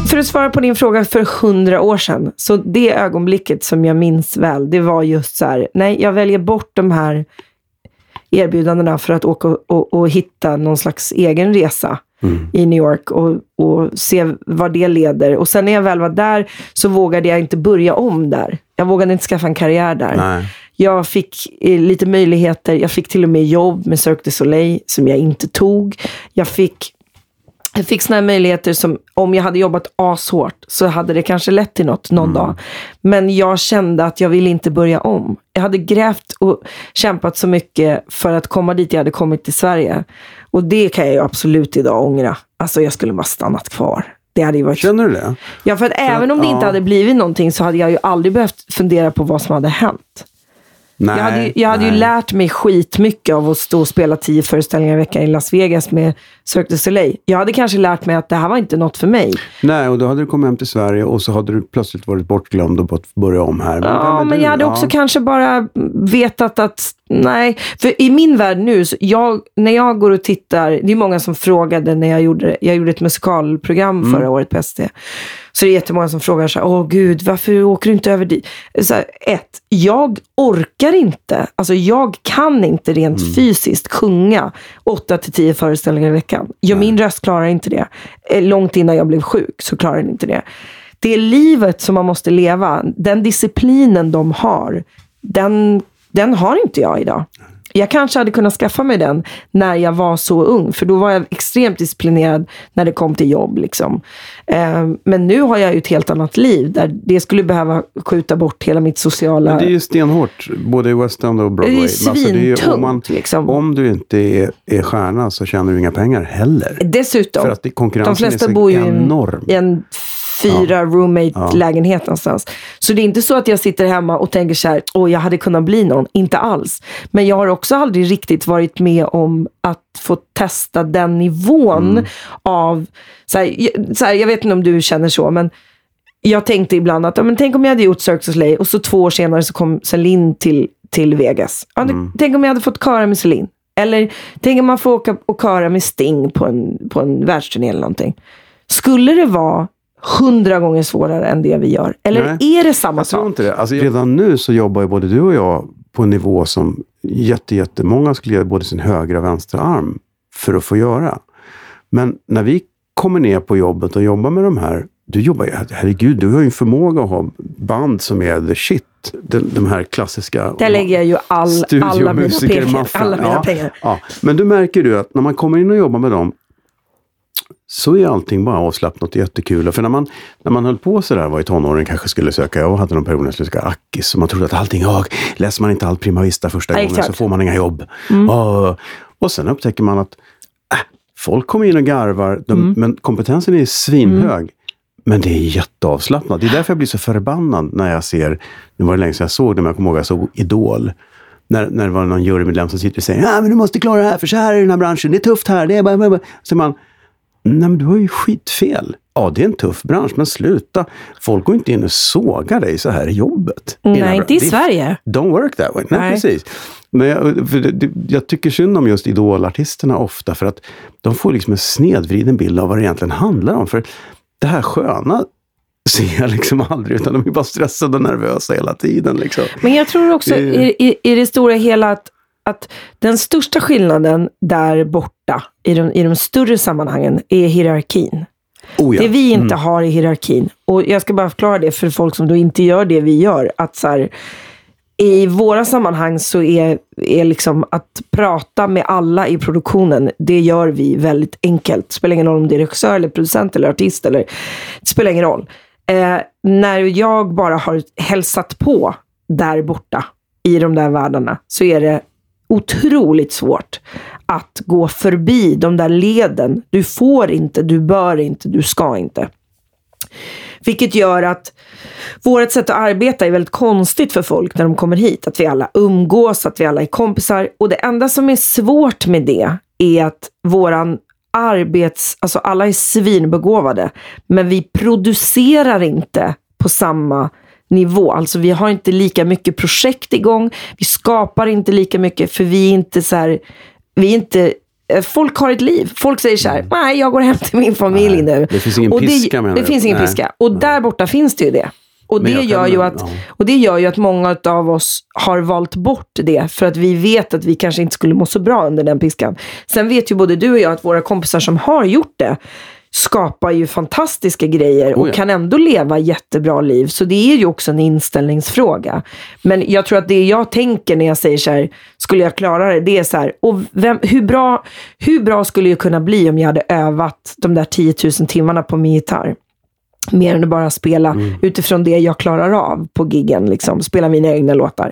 För att svara på din fråga för hundra år sedan. Så det ögonblicket som jag minns väl, det var just så här, nej, jag väljer bort de här erbjudandena för att åka och, och, och hitta någon slags egen resa. Mm. i New York och, och se vad det leder. Och sen när jag väl var där så vågade jag inte börja om där. Jag vågade inte skaffa en karriär där. Nej. Jag fick eh, lite möjligheter. Jag fick till och med jobb med Cirque du Soleil som jag inte tog. Jag fick jag fick såna här möjligheter som om jag hade jobbat ashårt så hade det kanske lett till något någon mm. dag. Men jag kände att jag ville inte börja om. Jag hade grävt och kämpat så mycket för att komma dit jag hade kommit till Sverige. Och det kan jag ju absolut idag ångra. Alltså jag skulle bara stannat kvar. Det hade ju varit... Känner du det? Ja, för att så, även om det ja. inte hade blivit någonting så hade jag ju aldrig behövt fundera på vad som hade hänt. Nej, jag hade, jag hade ju lärt mig skitmycket av att stå och spela tio föreställningar i veckan i Las Vegas med Cirque du Soleil. Jag hade kanske lärt mig att det här var inte något för mig. Nej, och då hade du kommit hem till Sverige och så hade du plötsligt varit bortglömd och fått börja om här. Men ja, men jag hade ja. också kanske bara vetat att Nej, för i min värld nu, jag, när jag går och tittar, det är många som frågade när jag gjorde, jag gjorde ett musikalprogram mm. förra året på ST. Så det är jättemånga som frågar så här, åh gud, varför åker du inte över dit? Så här, ett, jag orkar inte, alltså jag kan inte rent mm. fysiskt sjunga 8 till 10 föreställningar i veckan. Jag, min röst klarar inte det. Eh, långt innan jag blev sjuk så klarar den inte det. Det är livet som man måste leva, den disciplinen de har, den den har inte jag idag. Jag kanske hade kunnat skaffa mig den när jag var så ung, för då var jag extremt disciplinerad när det kom till jobb. Liksom. Eh, men nu har jag ju ett helt annat liv, där det skulle behöva skjuta bort hela mitt sociala... Men det är ju stenhårt, både i West End och Broadway. Det är svintungt. Alltså, om, liksom. om du inte är, är stjärna så tjänar du inga pengar heller. Dessutom. För att konkurrensen de flesta är så bor ju enorm. i en fyra ja. roommate-lägenhet någonstans. Så det är inte så att jag sitter hemma och tänker så här, åh jag hade kunnat bli någon. Inte alls. Men jag har också aldrig riktigt varit med om att få testa den nivån mm. av, så här, så här, jag vet inte om du känner så, men jag tänkte ibland att, men tänk om jag hade gjort Cirque du Soleil och så två år senare så kom Celine till, till Vegas. Ja, mm. Tänk om jag hade fått köra med Celine. Eller tänk om man får åka och köra med Sting på en, på en världsturné eller någonting. Skulle det vara hundra gånger svårare än det vi gör? Eller Nej, är det samma sak? Jag tror inte det. Alltså, redan nu så jobbar ju både du och jag på en nivå som jätte, jättemånga skulle ge både sin högra och vänstra arm för att få göra. Men när vi kommer ner på jobbet och jobbar med de här du jobbar ju, herregud, du har ju en förmåga att ha band som är the shit. De, de här klassiska... Där lägger jag ju all, alla mina, pengar, alla mina ja, pengar. Ja. Men du märker du att när man kommer in och jobbar med dem så är allting bara avslappnat och jättekul. För när man, när man höll på sådär, var i tonåren, kanske skulle söka, jag hade någon period när jag skulle söka Akis, och man trodde att allting, oh, läser man inte allt Prima Vista första ja, gången exakt. så får man inga jobb. Mm. Oh. Och sen upptäcker man att äh, folk kommer in och garvar, de, mm. men kompetensen är svinhög. Mm. Men det är jätteavslappnat. Det är därför jag blir så förbannad när jag ser, nu var det länge sedan jag såg det, men jag kommer ihåg att jag såg Idol. När, när det var någon jurymedlem som sitter och säger, ja men du måste klara det här, för så här är den här branschen, det är tufft här, det är bara... Så man, Nej, men du har ju skitfel. Ja, det är en tuff bransch, men sluta. Folk går inte in och sågar dig så här i jobbet. Nej, inte i Sverige. Don't work that way. Nej, Nej. precis. Men jag, det, jag tycker synd om just idolartisterna ofta, för att de får liksom en snedvriden bild av vad det egentligen handlar om. För det här sköna ser jag liksom aldrig, utan de är bara stressade och nervösa hela tiden. Liksom. Men jag tror också i, i, i det stora hela att att den största skillnaden där borta, i de, i de större sammanhangen, är hierarkin. Oh ja. Det vi inte mm. har i hierarkin. Och jag ska bara förklara det för folk som då inte gör det vi gör. Att så här, i våra sammanhang så är, är liksom att prata med alla i produktionen, det gör vi väldigt enkelt. Det spelar ingen roll om det är regissör, eller producent eller artist. Eller, det spelar ingen roll. Eh, när jag bara har hälsat på där borta i de där världarna så är det otroligt svårt att gå förbi de där leden. Du får inte, du bör inte, du ska inte. Vilket gör att vårt sätt att arbeta är väldigt konstigt för folk när de kommer hit. Att vi alla umgås, att vi alla är kompisar. Och det enda som är svårt med det är att våran arbets... Alltså alla är svinbegåvade. Men vi producerar inte på samma nivå. Alltså vi har inte lika mycket projekt igång. Vi skapar inte lika mycket för vi är inte så här, vi är inte eh, Folk har ett liv. Folk säger så här, mm. nej jag går hem till min familj nej, nu. Det finns ingen och piska det, det finns ingen nej. piska. Och nej. där borta finns det ju det. Och det, gör ju att, och det gör ju att många av oss har valt bort det för att vi vet att vi kanske inte skulle må så bra under den piskan. Sen vet ju både du och jag att våra kompisar som har gjort det skapar ju fantastiska grejer och oh ja. kan ändå leva jättebra liv. Så det är ju också en inställningsfråga. Men jag tror att det jag tänker när jag säger så här, skulle jag klara det? Det är så här, och vem, hur, bra, hur bra skulle jag kunna bli om jag hade övat de där 10 000 timmarna på min gitarr? Mer än att bara spela mm. utifrån det jag klarar av på giggen. Liksom, spela mina egna låtar.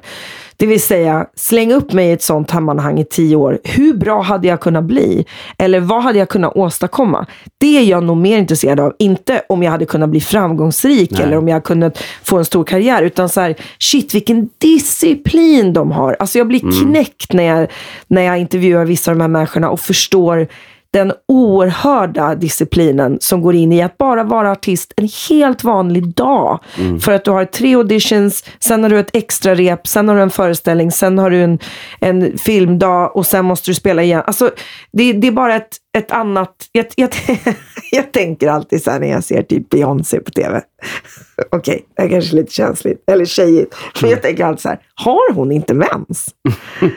Det vill säga, släng upp mig i ett sånt sammanhang i tio år. Hur bra hade jag kunnat bli? Eller vad hade jag kunnat åstadkomma? Det är jag nog mer intresserad av. Inte om jag hade kunnat bli framgångsrik Nej. eller om jag kunnat få en stor karriär. Utan så här, shit vilken disciplin de har. Alltså jag blir mm. knäckt när jag, när jag intervjuar vissa av de här människorna och förstår den oerhörda disciplinen som går in i att bara vara artist en helt vanlig dag. Mm. För att du har tre auditions, sen har du ett extra rep, sen har du en föreställning, sen har du en, en filmdag och sen måste du spela igen. Alltså, det, det är bara ett, ett annat... Jag, jag, [laughs] jag tänker alltid så här när jag ser typ Beyoncé på tv. [laughs] Okej, okay, det är kanske lite känsligt, eller tjejigt. Men jag tänker alltid så här, har hon inte mens?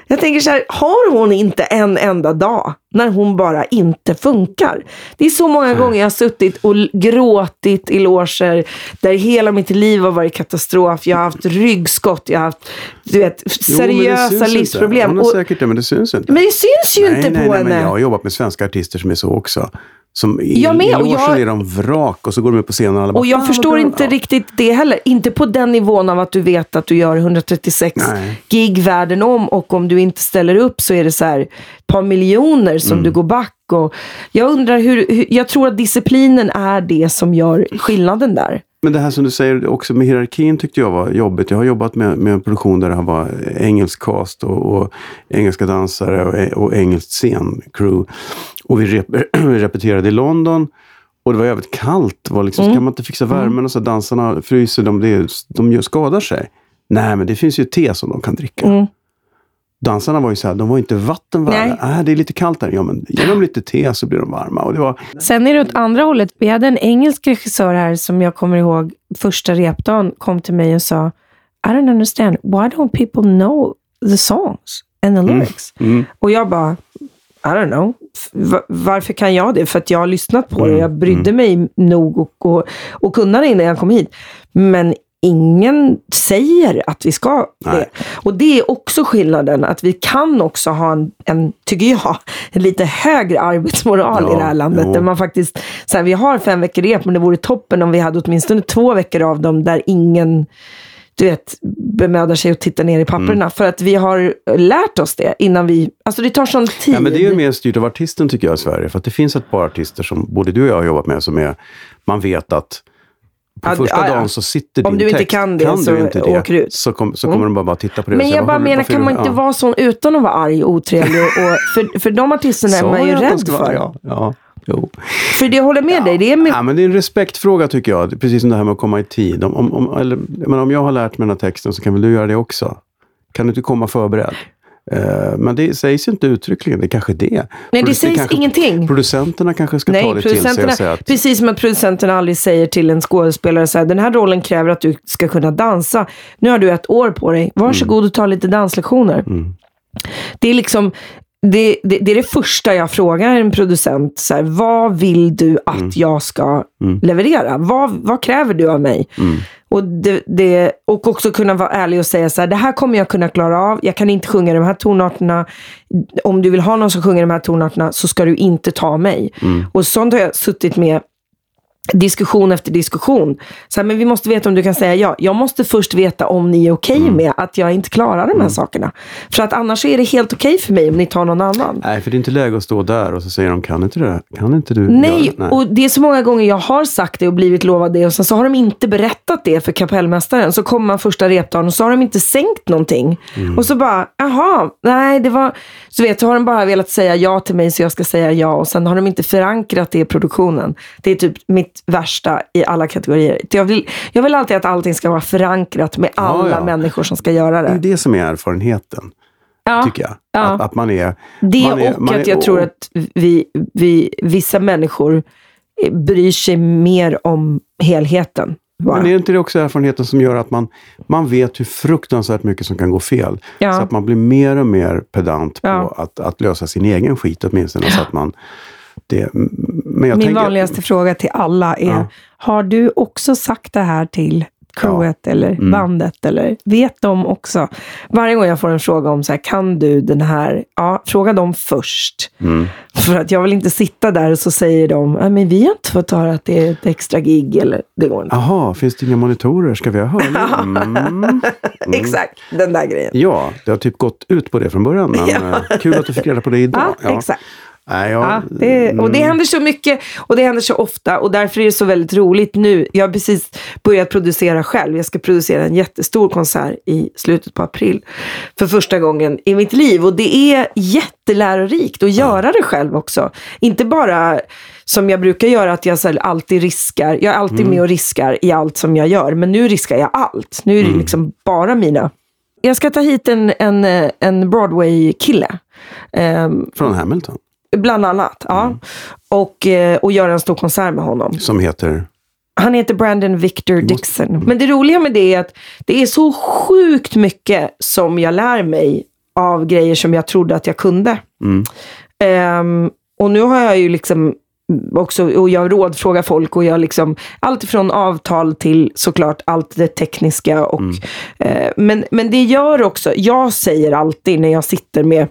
Jag tänker så här, har hon inte en enda dag när hon bara inte funkar? Det är så många gånger jag har suttit och gråtit i loger där hela mitt liv har varit katastrof. Jag har haft ryggskott, jag har haft du vet, seriösa jo, livsproblem. Hon har säkert det, men det syns inte. Men det syns ju nej, inte nej, på nej, henne. Men jag har jobbat med svenska artister som är så också. Som i, jag med, i logen jag, är de vrak och så går de upp på scenen och alla bara, Och jag förstår inte ja. riktigt det heller. Inte på den nivån av att du vet att du gör 136 Nej. gig världen om och om du inte ställer upp så är det så här ett par miljoner som mm. du går back. Och jag undrar hur, hur, jag tror att disciplinen är det som gör skillnaden där. Men det här som du säger också med hierarkin tyckte jag var jobbigt. Jag har jobbat med, med en produktion där det var engelsk cast och, och engelska dansare och, och engelskt scencrew. Och vi, rep [clears throat] vi repeterade i London. Och det var jävligt kallt. Var liksom, mm. Kan man inte fixa värmen? Mm. Och så dansarna fryser, de, de, de skadar sig. Nej, men det finns ju te som de kan dricka. Mm. Dansarna var ju så här, de var inte vattenvarma. Nej. Äh, det är lite kallt här. Ja, men ge dem lite te så blir de varma. Och det var... Sen är det åt andra hållet. Vi hade en engelsk regissör här som jag kommer ihåg första repdagen kom till mig och sa I don't understand. Why don't people know the songs and the mm. lyrics? Mm. Mm. Och jag bara, I don't know. Varför kan jag det? För att jag har lyssnat på det. Mm. Jag brydde mm. mig nog och, och, och kunna det innan jag kom hit. Men ingen säger att vi ska Nej. det. Och det är också skillnaden, att vi kan också ha en, en tycker jag, en lite högre arbetsmoral ja, i det här landet. Jo. Där man faktiskt, så här, vi har fem veckor rep, men det vore toppen om vi hade åtminstone två veckor av dem där ingen du vet, bemödar sig att titta ner i papperna. Mm. För att vi har lärt oss det innan vi... Alltså det tar sån tid. Ja, men det är ju mer styrt av artisten tycker jag i Sverige. För att det finns ett par artister som både du och jag har jobbat med som är... Man vet att på första dagen så sitter Om din du inte kan det kan så inte det, åker du ut. Så, kom, så kommer mm. de bara, bara titta på det Men jag bara menar, kan man inte ja. vara sån utan att vara arg och otrevlig? Och, och för, för de artisterna [laughs] är man ju rädd för. Ja. ja. Jo. För det håller med ja. dig. Det är, med... ja, men det är en respektfråga tycker jag. Precis som det här med att komma i tid. Om, om, om, eller, men om jag har lärt mig den här texten så kan väl du göra det också? Kan du inte komma förberedd? Eh, men det sägs inte uttryckligen, det är kanske det. Nej, det sägs det ingenting. Producenterna kanske ska Nej, ta det till sig och säga att... Precis som att producenterna aldrig säger till en skådespelare så här, den här rollen kräver att du ska kunna dansa. Nu har du ett år på dig, varsågod mm. och ta lite danslektioner. Mm. Det är liksom, det, det, det, är det första jag frågar en producent. Så här, vad vill du att mm. jag ska mm. leverera? Vad, vad kräver du av mig? Mm. Och, det, det, och också kunna vara ärlig och säga så här, det här kommer jag kunna klara av. Jag kan inte sjunga de här tonarterna. Om du vill ha någon som sjunger de här tonarterna så ska du inte ta mig. Mm. Och sånt har jag suttit med diskussion efter diskussion. Så här, men vi måste veta om du kan säga ja. Jag måste först veta om ni är okej okay mm. med att jag inte klarar de här mm. sakerna. För att annars är det helt okej okay för mig om ni tar någon annan. Nej, för det är inte läge att stå där och så säger de, kan inte det Kan inte du Nej, Nej, och det är så många gånger jag har sagt det och blivit lovad det och sen så har de inte berättat det för kapellmästaren. Så kommer man första repdagen och så har de inte sänkt någonting. Mm. Och så bara, jaha, nej det var... Så vet, så har de bara velat säga ja till mig så jag ska säga ja och sen har de inte förankrat det i produktionen. Det är typ mitt värsta i alla kategorier. Jag vill, jag vill alltid att allting ska vara förankrat med alla ja, ja. människor som ska göra det. Det är det som är erfarenheten. Ja, tycker jag. Ja. Att, att, man är... Det man är, och att jag är, tror att vi, vi, vissa människor bryr sig mer om helheten. bara. Men är inte det också erfarenheten som gör att man, man vet hur fruktansvärt mycket som kan gå fel? Ja. Så att man blir mer och mer pedant på Ja. att, att lösa sin egen skit åtminstone. Så att man, det, Min tänker, vanligaste fråga till alla är, Ja. har du också sagt det här till crewet eller Mm. bandet? Eller vet de också? Varje gång jag får en fråga om så här, kan du den här? Ja, fråga dem först. Mm. För att jag vill inte sitta där och så säger de, "Nej, men vi har inte fått höra att det är ett extra gig. Eller, det går inte. Jaha, finns det inga monitorer? Ska vi ha hörlurar? [laughs] Mm. Exakt, den där grejen. Ja, det har typ gått ut på det från början. Men [laughs] Ja. eh, kul att du fick reda på det idag. Ja, exakt. Nej, ja, Ja, det, och det händer så mycket och det händer så ofta och därför är det så väldigt roligt nu. Jag har precis börjat producera själv. Jag ska producera en jättestor konsert i slutet på april för första gången i mitt liv och det är jättelärorikt att göra det själv också. Inte bara som jag brukar göra, att jag så alltid riskar. Jag är alltid med och riskar i allt som jag gör, men nu riskar jag allt. Nu är det liksom bara mina. Jag ska ta hit en, en, eh, en Broadway-kille. Ehm, Från Hamilton. Bland annat, ja. Och, eh, och göra en stor konsert med honom. Som heter... Han heter Brandon Victor Dixon. Men det roliga med det är att det är så sjukt mycket som jag lär mig av grejer som jag trodde att jag kunde. Mm. Ehm, och nu har jag ju liksom också, och jag rådfrågar folk och jag liksom, allt från avtal till såklart allt det tekniska. Och, eh, men, men det gör också, jag säger alltid när jag sitter med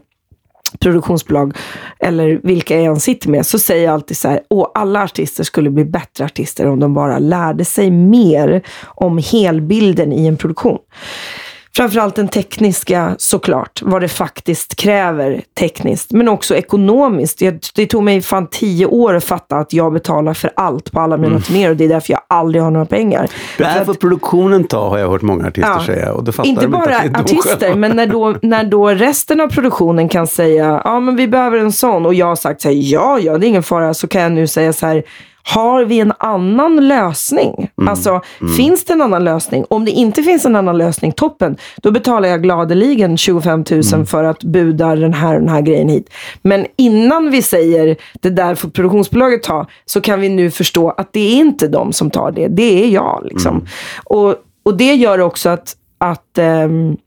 produktionsbolag eller vilka jag än sitter med så säger jag alltid så här, åh alla artister skulle bli bättre artister om de bara lärde sig mer om helbilden i en produktion. Framförallt den tekniska såklart, vad det faktiskt kräver tekniskt, men också ekonomiskt. Jag, det tog mig fan tio år att fatta att jag betalar för allt på alla mina turnéer och det är därför jag aldrig har några pengar. Det här får produktionen ta, har jag hört många artister Ja. säga. Och då fattar inte bara det de artister, men när då, när då resten av produktionen kan säga ja men vi behöver en sån och jag har sagt så här, ja ja det är ingen fara, så kan jag nu säga så här har vi en annan lösning? Mm. Alltså, finns det en annan lösning? Om det inte finns en annan lösning, toppen. Då betalar jag gladeligen 25 000 Mm. för att buda den här den här grejen hit. Men innan vi säger det där får produktionsbolaget ta, så kan vi nu förstå att det är inte de som tar det. Det är jag. Liksom. Mm. Och, och det gör också att, att ehm,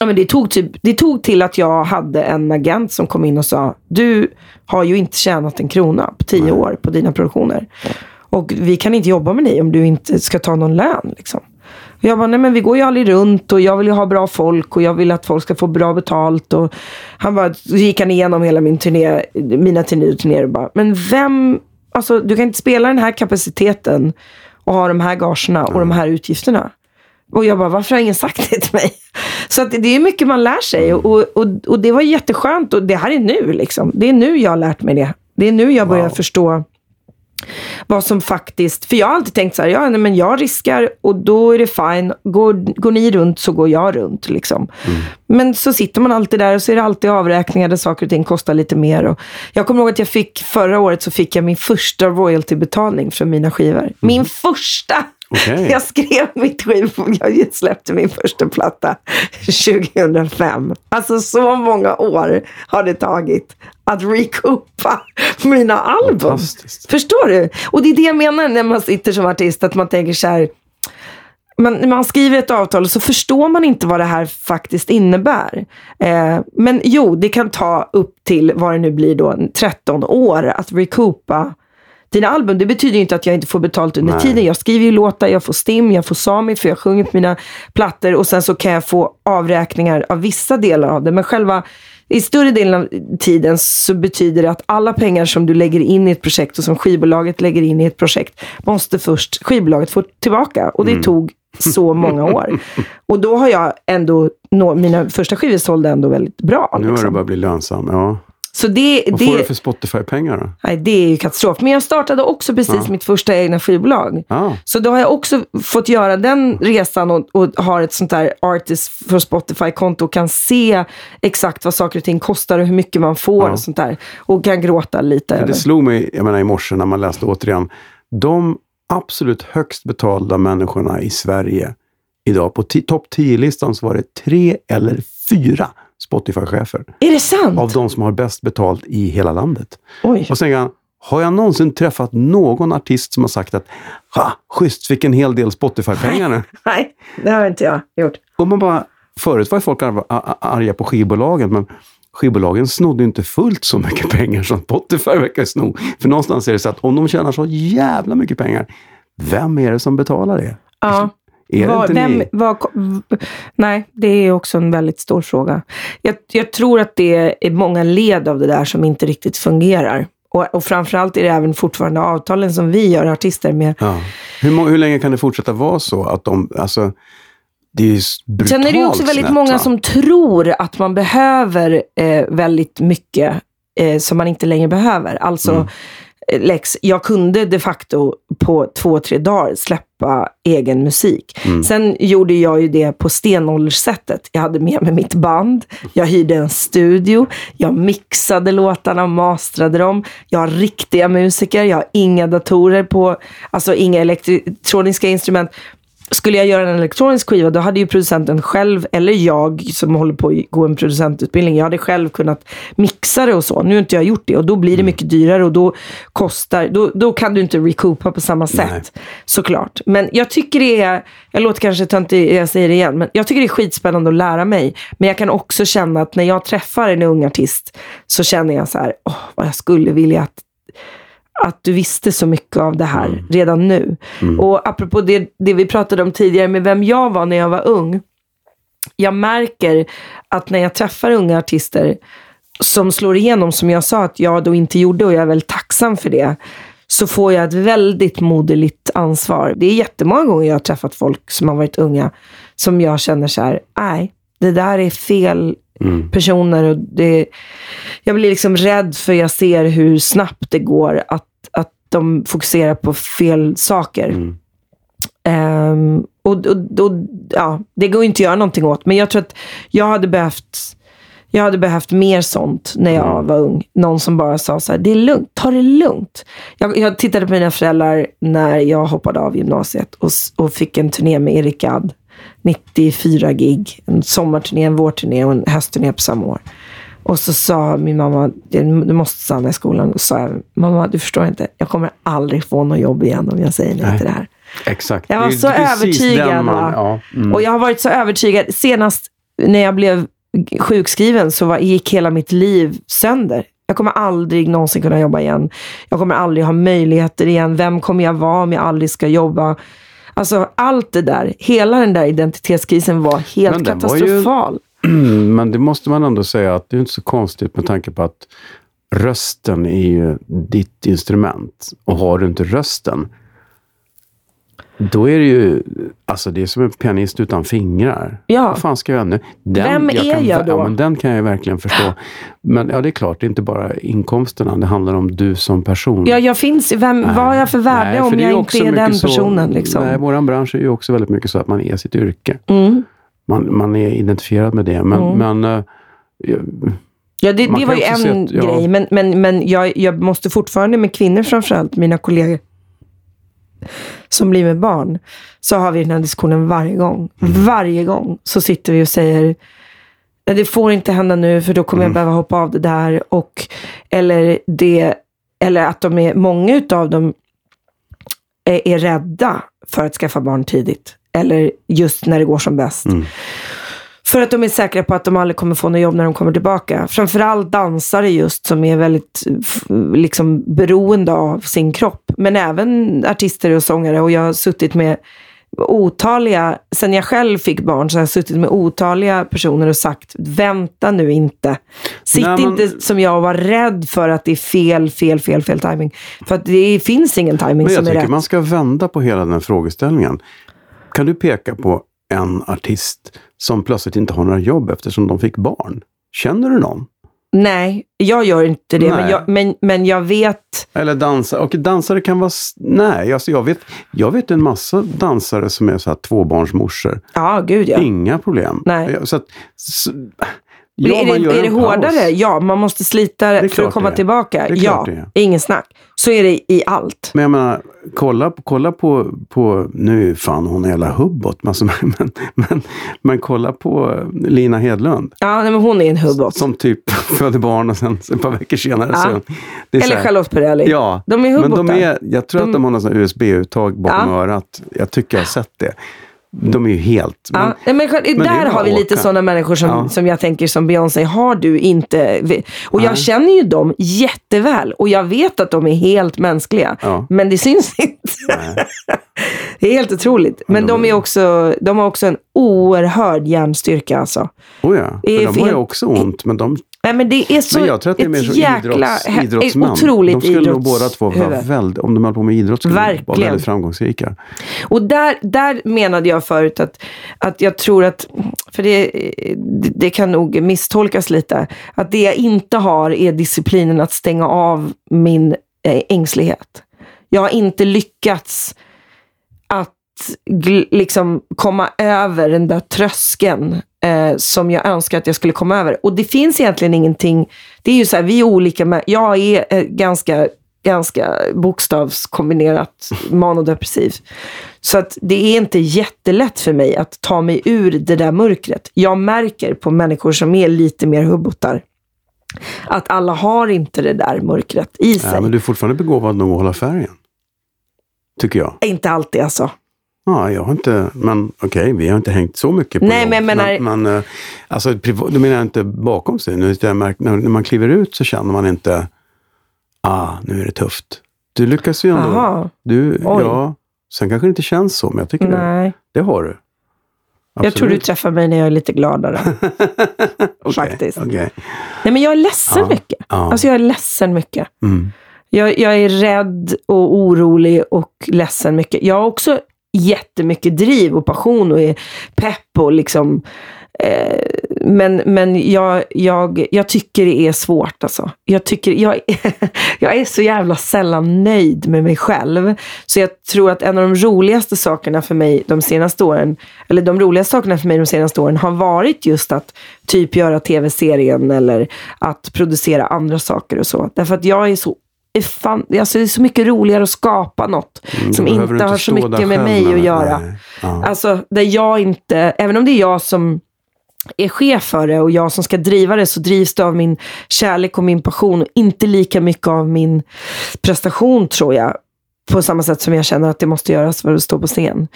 Ja, men det, tog typ, det tog till att jag hade en agent som kom in och sa du har ju inte tjänat en krona på tio år på dina produktioner. Och vi kan inte jobba med dig om du inte ska ta någon lön. Liksom. Och jag bara, nej men vi går ju aldrig runt och jag vill ju ha bra folk och jag vill att folk ska få bra betalt. Och han bara, så gick han igenom hela min turné, mina turnéer och bara, men vem, alltså du kan inte spela den här kapaciteten och ha de här gagerna och de här utgifterna. Och jag bara, varför har ingen sagt det till mig? Så det är mycket man lär sig och, och, och, och det var jätteskönt och det här är nu liksom. Det är nu jag har lärt mig det. Det är nu jag börjar Wow. förstå vad som faktiskt, för jag har alltid tänkt så här, ja nej, men jag riskar och då är det fine. Går, går ni runt så går jag runt. Liksom. Men så sitter man alltid där och så är det alltid avräkningar där saker och ting kostar lite mer. Och jag kommer ihåg att jag fick, förra året så fick jag min första royaltybetalning från mina skivor. Min första! Okej. Jag skrev mitt skiv, jag släppte min första platta 2005. Alltså så många år har det tagit att recoupa mina album. Förstår du? Och det är det jag menar när man sitter som artist, att man tänker så här. Man, när man skriver ett avtal så förstår man inte vad det här faktiskt innebär. Eh, men jo, det kan ta upp till, vad det nu blir då, 13 år att recoupa dina album. Det betyder ju inte att jag inte får betalt under Nej. tiden. Jag skriver ju låtar, jag får STIM, jag får Sami för jag har sjungit mina plattor och sen så kan jag få avräkningar av vissa delar av det. Men själva, i större delen av tiden så betyder det att alla pengar som du lägger in i ett projekt och som skivbolaget lägger in i ett projekt måste först skivbolaget få tillbaka. Och det tog så [laughs] många år. Och då har jag ändå, nå, mina första skivor sålde ändå väldigt bra. Nu har det liksom. börjat bli lönsam. Ja. Så det, Vad det, får du för Spotify-pengar då? nej, det är ju katastrof. Men jag startade också precis mitt första egna skivbolag. Ja. Så då har jag också fått göra den resan och, och har ett sånt där Artist för Spotify-konto och kan se exakt vad saker och ting kostar och hur mycket man får Ja. och sånt där. Och kan gråta lite. För det slog mig jag menar, i morse när man läste återigen. De absolut högst betalda människorna i Sverige idag. På topp 10-listan så var det tre eller fyra Spotify-chefer. Är det sant? Av de som har bäst betalt i hela landet. Oj. Och sen han, Har jag någonsin träffat någon artist som har sagt att ha, schysst, fick en hel del Spotify-pengar nu? [laughs] Nej, det har inte jag gjort. Och man bara, förut var folk ar- ar- arga på skivbolagen, men skivbolagen snodde inte fullt så mycket [laughs] pengar som Spotify verkar sno. För någonstans är det så att om de tjänar så jävla mycket pengar, vem är det som betalar det? Ja. Är Var, inte vem, ni? var, nej, det är också en väldigt stor fråga. Jag, jag tror att det är många led av det där som inte riktigt fungerar. Och, och framförallt är det även fortfarande avtalen som vi gör artister med. Ja. Hur, hur länge kan det fortsätta vara så att de, alltså, det är brutalt Sen är det också väldigt snett, många va? som tror att man behöver eh, väldigt mycket eh, som man inte längre behöver. Alltså, Mm. Eh, Lex, jag kunde de facto på två, tre dagar släppa egen musik. Mm. Sen gjorde jag ju det på stenålderssättet. Jag hade med mig mitt band, jag hyrde en studio, jag mixade låtarna, mastrade dem. Jag har riktiga musiker, jag har inga datorer på, alltså inga elektroniska instrument. Skulle jag göra en elektronisk skiva, då hade ju producenten själv, eller jag som håller på att gå en producentutbildning, jag hade själv kunnat mixa det och så. Nu har inte jag gjort det och då blir det mycket dyrare och då kostar, då, då kan du inte recoupa på samma sätt. Såklart. Men jag tycker det är, jag låter kanske töntig, jag säger det igen, men jag tycker det är skitspännande att lära mig. Men jag kan också känna att när jag träffar en ung artist så känner jag så här, åh, vad jag skulle vilja att att du visste så mycket av det här redan nu. Och apropå det, det vi pratade om tidigare med vem jag var när jag var ung. Jag märker att när jag träffar unga artister som slår igenom, som jag sa att jag då inte gjorde och jag är väldigt tacksam för det, så får jag ett väldigt moderligt ansvar. Det är jättemånga gånger jag har träffat folk som har varit unga, som jag känner så här, nej, det där är fel personer. Och det, jag blir liksom rädd för jag ser hur snabbt det går att, att de fokuserar på fel saker. Ehm, och, och, och, ja, det går inte att göra någonting åt. Men jag tror att jag hade behövt jag hade behövt mer sånt när jag var ung. Någon som bara sa så här, det är lugnt, ta det lugnt. Jag, jag tittade på mina föräldrar när jag hoppade av gymnasiet och, och fick en turné med Erik Gadd. 94 gig, en sommarturné, en vårturné och en höstturné på samma år. Och så sa min mamma, "Du- måste stanna i skolan. Och sa jag, mamma du förstår inte, jag kommer aldrig få något jobb igen om jag säger nej, Nej. till det här. Exakt. Jag var så övertygad. man-? Ja. Mm. Och jag har varit så övertygad. Senast när jag blev sjukskriven så var, gick hela mitt liv sönder. Jag kommer aldrig någonsin kunna jobba igen. Jag kommer aldrig ha möjligheter igen. Vem kommer jag vara om jag aldrig ska jobba? Alltså allt det där, hela den där identitetskrisen var helt den var ju- katastrofal. [clears throat] Men det måste man ändå säga att det är inte så konstigt med tanke på att rösten är ju ditt instrument. Och har du inte rösten, då är det ju, alltså det är som en pianist utan fingrar. Ja. Vad fan ska jag nu? Den, Vem är kan, jag då? Ja, men den kan jag verkligen förstå. Men ja, det är klart, det är inte bara inkomsterna. Det handlar om du som person. Ja, jag finns, vem, vad har jag för värde Nej, för om är jag inte är den så- personen? Liksom? Nej, vår bransch är ju också väldigt mycket så att man är sitt yrke. Mm. Man, man är identifierad med det. Men, men eh, Ja, det, det var ju en att- ja. grej. Men, men, men jag, jag måste fortfarande med kvinnor framförallt, mina kollegor som blir med barn, så har vi den här diskussionen varje gång. Mm. Varje gång så sitter vi och säger "Nej, det får inte hända nu för då kommer Mm. jag behöva hoppa av det där. Och, eller, det, eller att de är, många utav dem är, är rädda för att skaffa barn tidigt. Eller just när det går som bäst. Mm. För att de är säkra på att de aldrig kommer få något jobb när de kommer tillbaka. Framförallt dansare just som är väldigt liksom, beroende av sin kropp. Men även artister och sångare. Och jag har suttit med otaliga, sen jag själv fick barn så har jag suttit med otaliga personer och sagt vänta nu inte. Sitt Nej, men- inte som jag och var rädd för att det är fel, fel, fel, fel timing. För att det finns ingen timing Men jag som är tycker rätt. man ska vända på hela den frågeställningen. Kan du peka på en artist som plötsligt inte har några jobb eftersom de fick barn? Känner du någon? Nej, jag gör inte det. Men jag, men, men jag vet Eller dansare? Och dansare kan vara... Nej, alltså jag, vet, jag vet en massa dansare som är så här tvåbarnsmorsor. Ja, gud ja. Inga problem. Nej. Så att, så, Ja, är, det, är det en paus. hårdare? Ja, man måste slita för att komma tillbaka. Ja, ingen snack. Så är det i allt. Men jag menar, kolla, kolla på, på, nu är fan hon jävla hubbot, men, alltså, [laughs] men, men, men kolla på Lina Hedlund. Ja, nej, men hon är en hubbot. Som typ [laughs] föder barn och sen ett par veckor senare Ja. så... Eller här- Charlotte Perrelli. Ja, De är men hubbotar. de är, jag tror att De- de har något USB-uttag bakom Ja. örat. Jag tycker jag har sett det. De är ju helt... Men, Ja, men, men där har vi att lite åka. sådana människor som, Ja. som jag tänker som Beyoncé. Har du inte... Och jag känner ju dem jätteväl. Och jag vet att de är helt mänskliga. Men det syns [laughs] inte. Det är helt otroligt. Men de är också, de har också en oerhörd hjärnstyrka. Alltså. Oh ja, men de har ju också ont, men de Nej, men det är så Men jag tror att det är mer så jäkla, idrotts, idrottsmän. otroligt de skulle nog båda två vara väldigt, om de höll på med idrott, skulle de vara Verkligen. väldigt framgångsrika. Och där, där menade jag förut att, att jag tror att, för det, det kan nog misstolkas lite, att det jag inte har är disciplinen att stänga av min eh, ängslighet. Jag har inte lyckats att liksom komma över den där tröskeln eh, som jag önskar att jag skulle komma över. Och det finns egentligen ingenting, det är ju så här, vi är olika, men jag är eh, ganska ganska bokstavskombinerat manodepressiv. Så att det är inte jättelätt för mig att ta mig ur det där mörkret. Jag märker på människor som är lite mer hubbotar att alla har inte det där mörkret i sig. Ja, men du är fortfarande begåvad nog att hålla färgen. Tycker jag. Inte alltid alltså. Ja, jag har inte, men okej, vi har inte hängt så mycket på Nej, jobb. men menar- Men, men, eh, alltså, då menar jag inte bakom sig. Nu, när, man kliver ut så känner man inte, ah, nu är det tufft. Du lyckas ju ändå. Aha. Du, Oj. ja, sen kanske det inte känns så, men jag tycker det, Nej. det har du. Jag tror du träffar mig när jag är lite gladare. [laughs] Okej, [laughs] faktiskt. okej. Nej, men jag är ledsen Ja, mycket. ja. Alltså jag är ledsen mycket. Mm. Jag, jag är rädd och orolig och ledsen mycket. Jag har också jättemycket driv och passion och är pepp och liksom eh, men men jag, jag, jag tycker det är svårt alltså. Jag, tycker, jag, [laughs] jag är så jävla sällan nöjd med mig själv. Så jag tror att en av de roligaste sakerna för mig de senaste åren, eller de roligaste sakerna för mig de senaste åren har varit just att typ göra tv-serien eller att producera andra saker och så. Därför att jag är så är fan, alltså det är så mycket roligare att skapa något Mm, som inte har så mycket med mig att göra. Ja. Alltså, där jag inte, även om det är jag som är chef för det och jag som ska driva det så drivs det av min kärlek och min passion och inte lika mycket av min prestation tror jag. På samma sätt som jag känner att det måste göras för att stå på scen.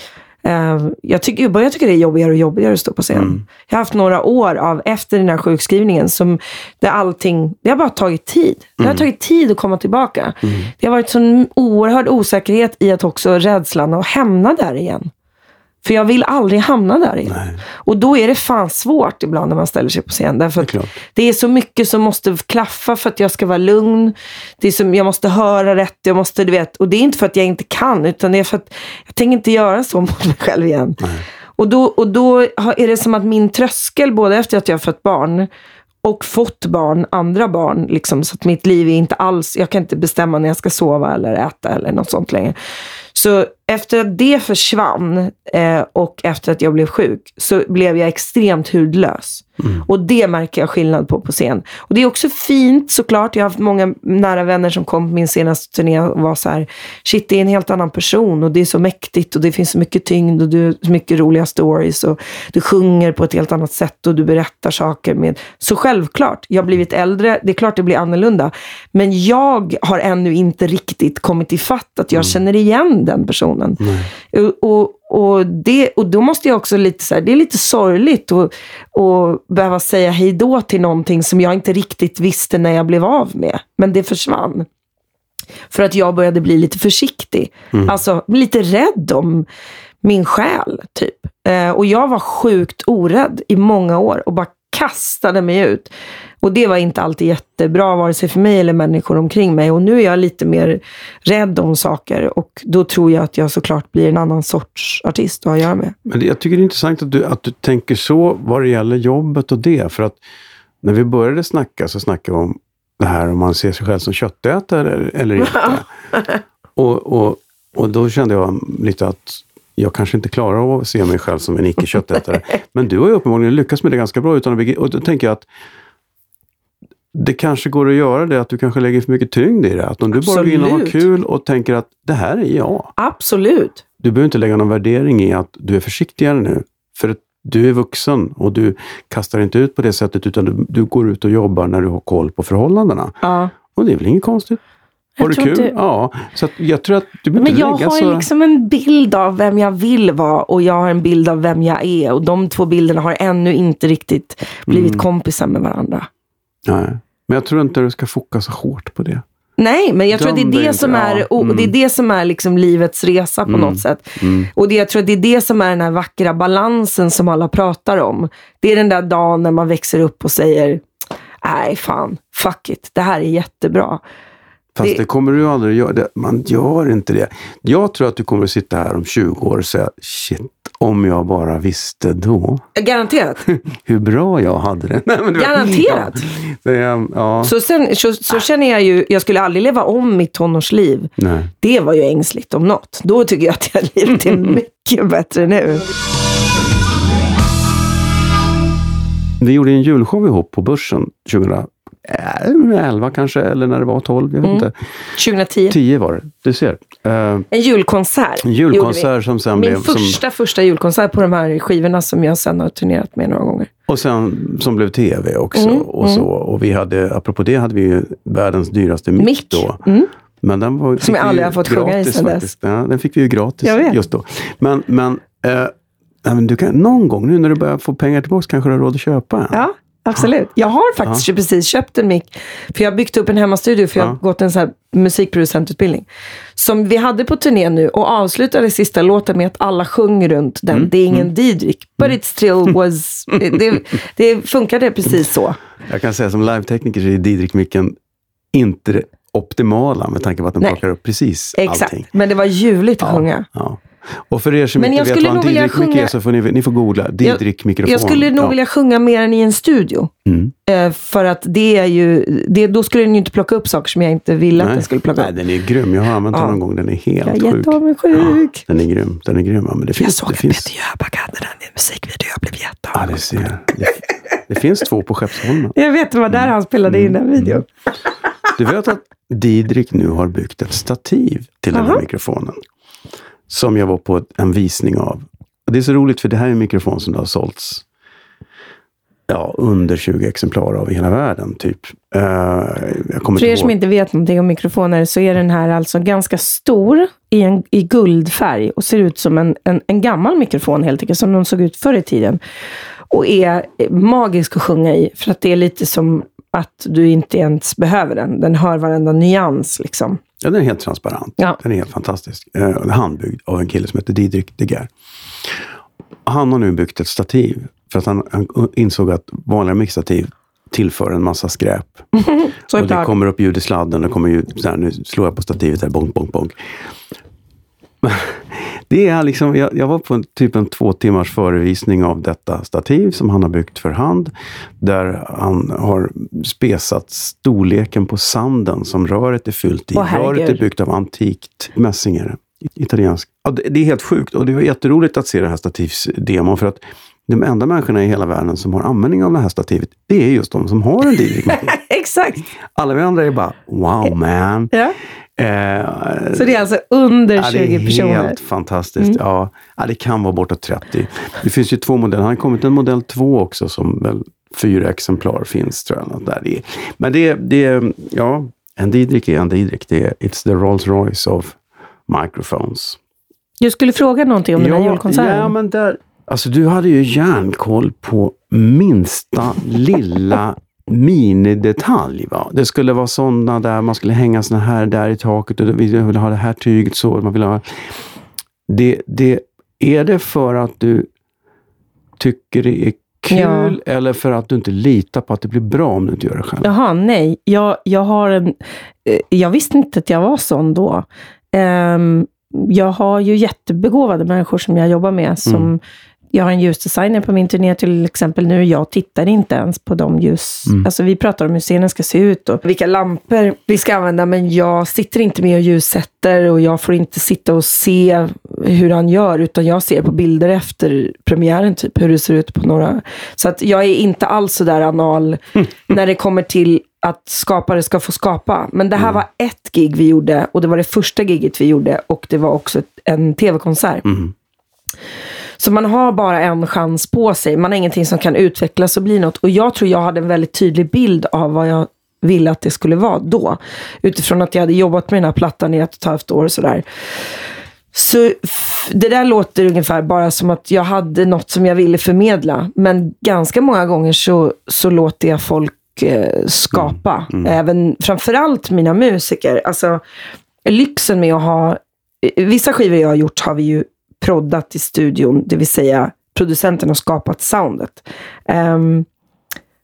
Eh, jag, tycker, jag börjar tycka det är jobbigare och jobbigare att stå på scen. Mm. Jag har haft några år av, efter den här sjukskrivningen, som där allting, det har bara tagit tid. Det Mm. har tagit tid att komma tillbaka. Det har varit sån oerhörd osäkerhet i att också rädslan att hamna där igen. För jag vill aldrig hamna där igen. Nej. Och då är det fan svårt ibland när man ställer sig på scen. Därför Det är det är så mycket som måste klaffa för att jag ska vara lugn. Det är som, jag måste höra rätt. Jag måste, du vet, och det är inte för att jag inte kan, utan det är för att jag tänker inte göra så mot mig själv igen. Och då, och då är det som att min tröskel, både efter att jag har fött barn och fått barn, andra barn, liksom, så att mitt liv är inte alls, jag kan inte bestämma när jag ska sova eller äta eller något sånt längre. Så efter att det försvann eh, och efter att jag blev sjuk så blev jag extremt hudlös. Och det märker jag skillnad på på scen. Och det är också fint såklart. Jag har haft många nära vänner som kom på min senaste turné och var så här, shit det är en helt annan person och det är så mäktigt och det finns så mycket tyngd och du så mycket roliga stories och du sjunger på ett helt annat sätt och du berättar saker med. Så självklart, jag har blivit äldre, det är klart det blir annorlunda. Men jag har ännu inte riktigt kommit i fatt att jag känner igen den personen. Och, och, och, det, och då måste jag också lite så här, det är lite sorgligt att att behöva säga hej då till någonting som jag inte riktigt visste när jag blev av med. Men det försvann. För att jag började bli lite försiktig. Alltså lite rädd om min själ, typ. Eh, och jag var sjukt orädd i många år och bara kastade mig ut. Och det var inte alltid jättebra, vare sig för mig eller människor omkring mig. Och nu är jag lite mer rädd om saker och då tror jag att jag såklart blir en annan sorts artist att ha att göra med. Men det, jag tycker det är intressant att du, att du tänker så vad det gäller jobbet och det. För att när vi började snacka så snackade vi om det här om man ser sig själv som köttätare eller, eller inte. [laughs] och, och, och då kände jag lite att jag kanske inte klarar av att se mig själv som en icke-köttätare. [laughs] Men du har ju uppenbarligen lyckats med det ganska bra. Utan att och då tänker jag att det kanske går att göra det, att du kanske lägger för mycket tyngd i det. Att om du bara går in och har Absolut. kul och tänker att det här är jag. Absolut. Du behöver inte lägga någon värdering i att du är försiktigare nu. För att du är vuxen och du kastar inte ut på det sättet utan du, du går ut och jobbar när du har koll på förhållandena. Ja. Och det är väl inget konstigt. Har du kul? inte- Ja. Så jag tror att du behöver Men jag lägga har så... liksom en bild av vem jag vill vara och jag har en bild av vem jag är. Och de två bilderna har ännu inte riktigt blivit Mm. kompisar med varandra. Nej. Men jag tror inte du ska fokusera så hårt på det. Nej, men jag tror att det är det inte, som är, ja. Mm. det är det som är liksom livets resa på något sätt. Mm. Och det, jag tror att det är det som är den här vackra balansen som alla pratar om. Det är den där dagen när man växer upp och säger, nej fan, fuck it, det här är jättebra. Fast Det- det, kommer du aldrig göra. Det, man gör inte det. Jag tror att du kommer att sitta här om 20 år och säga, shit, om jag bara visste då Garanterat. [laughs] hur bra jag hade det. [laughs] Nej, du- Garanterat. Ja, [laughs] det ja. Så, sen, så, så känner jag ju, jag skulle aldrig leva om mitt tonårsliv. Nej. Det var ju ängsligt om något. Då tycker jag att jag livet är mycket bättre nu. Vi gjorde en julshow ihop på Börsen 2011 kanske, eller när det var 12, jag vet Mm. inte. 2010. 10 var det, du ser. Eh, En julkonsert. en julkonsert som sen vi. blev... Min Som, första, första julkonsert på de här skivorna som jag sen har turnerat med några gånger. och sen som blev tv också. Mm, och, så. och vi hade, apropå det hade vi ju världens dyraste mick, då. Mm. Men den var, fick jag aldrig har fått sjunga i sedan dess. Ja, den fick vi ju gratis just då. Men, men, eh, men du kan, någon gång nu när du börjar få pengar tillbaka kanske du har råd att köpa en. Ja, absolut. Jag har faktiskt precis köpt en mick. För jag har byggt upp en hemmastudio för jag har Ja. gått en så musikproducentutbildning. Som vi hade på turné nu och avslutade sista låten med att alla sjöng runt den. Mm. Det är ingen Didrik, but it still was... det, det funkade precis så. Jag kan säga som live-tekniker så är Didrik-micken inte det optimala med tanke på att den Nej. plockar upp precis Exakt. allting. Men det var ljuvligt att sjunga. Ja. Och för er som Men inte jag vet vad en Didrik-mick sjunga- är så får ni, ni får googla. Didrik-mikrofon. Jag skulle nog ja. vilja sjunga mer än i en studio. Mm. Eh, för att det är ju, det, då skulle den ju inte plocka upp saker som jag inte ville att Nej. den skulle plocka Nej, upp. den är grym. Jag har använt den Ja. någon gång. Den är helt Jag är sjuk. jätteavundsjuk. Den är grym. Den är grym. Ja, men det Jag finns, såg det att finns, Peter Jöback hade den i en musikvideo. Jag blev Ja, jätteavundsjuk. det ser. Det, det finns två på Skeppsholmen. Jag vet, det var där han spelade in den videon. Du vet att Didrik nu har byggt ett stativ till den här Aha. mikrofonen. Som jag var på en visning av. Och det är så roligt för det här är en mikrofon som det har sålts ja, under 20 exemplar av i hela världen. typ. Jag kommer För er som inte vet någonting om mikrofoner så är den här alltså ganska stor i, en, i guldfärg och ser ut som en, en, en gammal mikrofon helt enkelt, som de såg ut förr i tiden. Och är magisk att sjunga i, för att det är lite som att du inte ens behöver den. Den hör varenda nyans liksom. Ja, den är helt transparent. Ja. Den är helt fantastisk. Eh, den är handbyggd av en kille som heter Didrik Deguerre. Han har nu byggt ett stativ. För att han, han insåg att vanliga mixtativ tillför en massa skräp. [laughs] Och det kommer upp ljud i sladden. Det kommer ljud, så här, nu slår jag på stativet här, bonk, bonk, bonk. [laughs] Det är liksom, jag, jag var på en, typ en två timmars förevisning av detta stativ som han har byggt för hand. Där han har spesat storleken på sanden som röret är fyllt i. Åh, röret är byggt av antikt mässing. är det. Italiensk. Ja, det, det är helt sjukt och det var jätteroligt att se den här stativsdemon för att de enda människorna i hela världen som har användning av det här stativet, det är just de som har en Didrik. [laughs] Exakt. Alla vi andra är bara wow man. Ja. Eh, Så det är alltså under Ja, det 20 är personer. Mm. helt fantastiskt. Ja, ja, det kan vara bortåt 30. Det finns ju två modeller. Han har kommit en modell 2 också som väl fyra exemplar finns tror jag. Något där. Det är, men det, det, ja, en Didrik är en Didrik. Det är, it's the Rolls Royce of microphones. Jag skulle fråga någonting om den här julkonserten. Ja, men där, alltså du hade ju järnkoll på minsta lilla minidetalj. Va? Det skulle vara sådana där, man skulle hänga såna här där i taket och vi ville ha det här tyget så. Man vill ha, det, det, är det för att du tycker det är kul eller för att du inte litar på att det blir bra om du inte gör det själv? Jaha, nej. Jag, jag har en... eh, Jag visste inte att jag var sån då. Ehm, jag har ju jättebegåvade människor som jag jobbar med, som Mm. Jag har en ljusdesigner på min turné till exempel nu. Jag tittar inte ens på de ljus... Mm. Alltså vi pratar om hur scenen ska se ut och vilka lampor vi ska använda. Men jag sitter inte med och ljussätter och jag får inte sitta och se hur han gör. Utan jag ser på bilder efter premiären, typ hur det ser ut på några... Så att jag är inte alls så där anal [laughs] när det kommer till att skapare ska få skapa. Men det här mm. var ett gig vi gjorde och det var det första giget vi gjorde och det var också en tv-konsert. Mm. Så man har bara en chans på sig. Man har ingenting som kan utvecklas och bli något. Och jag tror jag hade en väldigt tydlig bild av vad jag ville att det skulle vara då. Utifrån att jag hade jobbat med den här plattan i ett och ett halvt år. Sådär. Så det där låter ungefär bara som att jag hade något som jag ville förmedla. Men ganska många gånger så, så låter jag folk eh, skapa. Mm. Mm. Även framförallt mina musiker. Alltså lyxen med att ha Vissa skivor jag har gjort har vi ju proddat i studion, det vill säga producenten har skapat soundet. Um,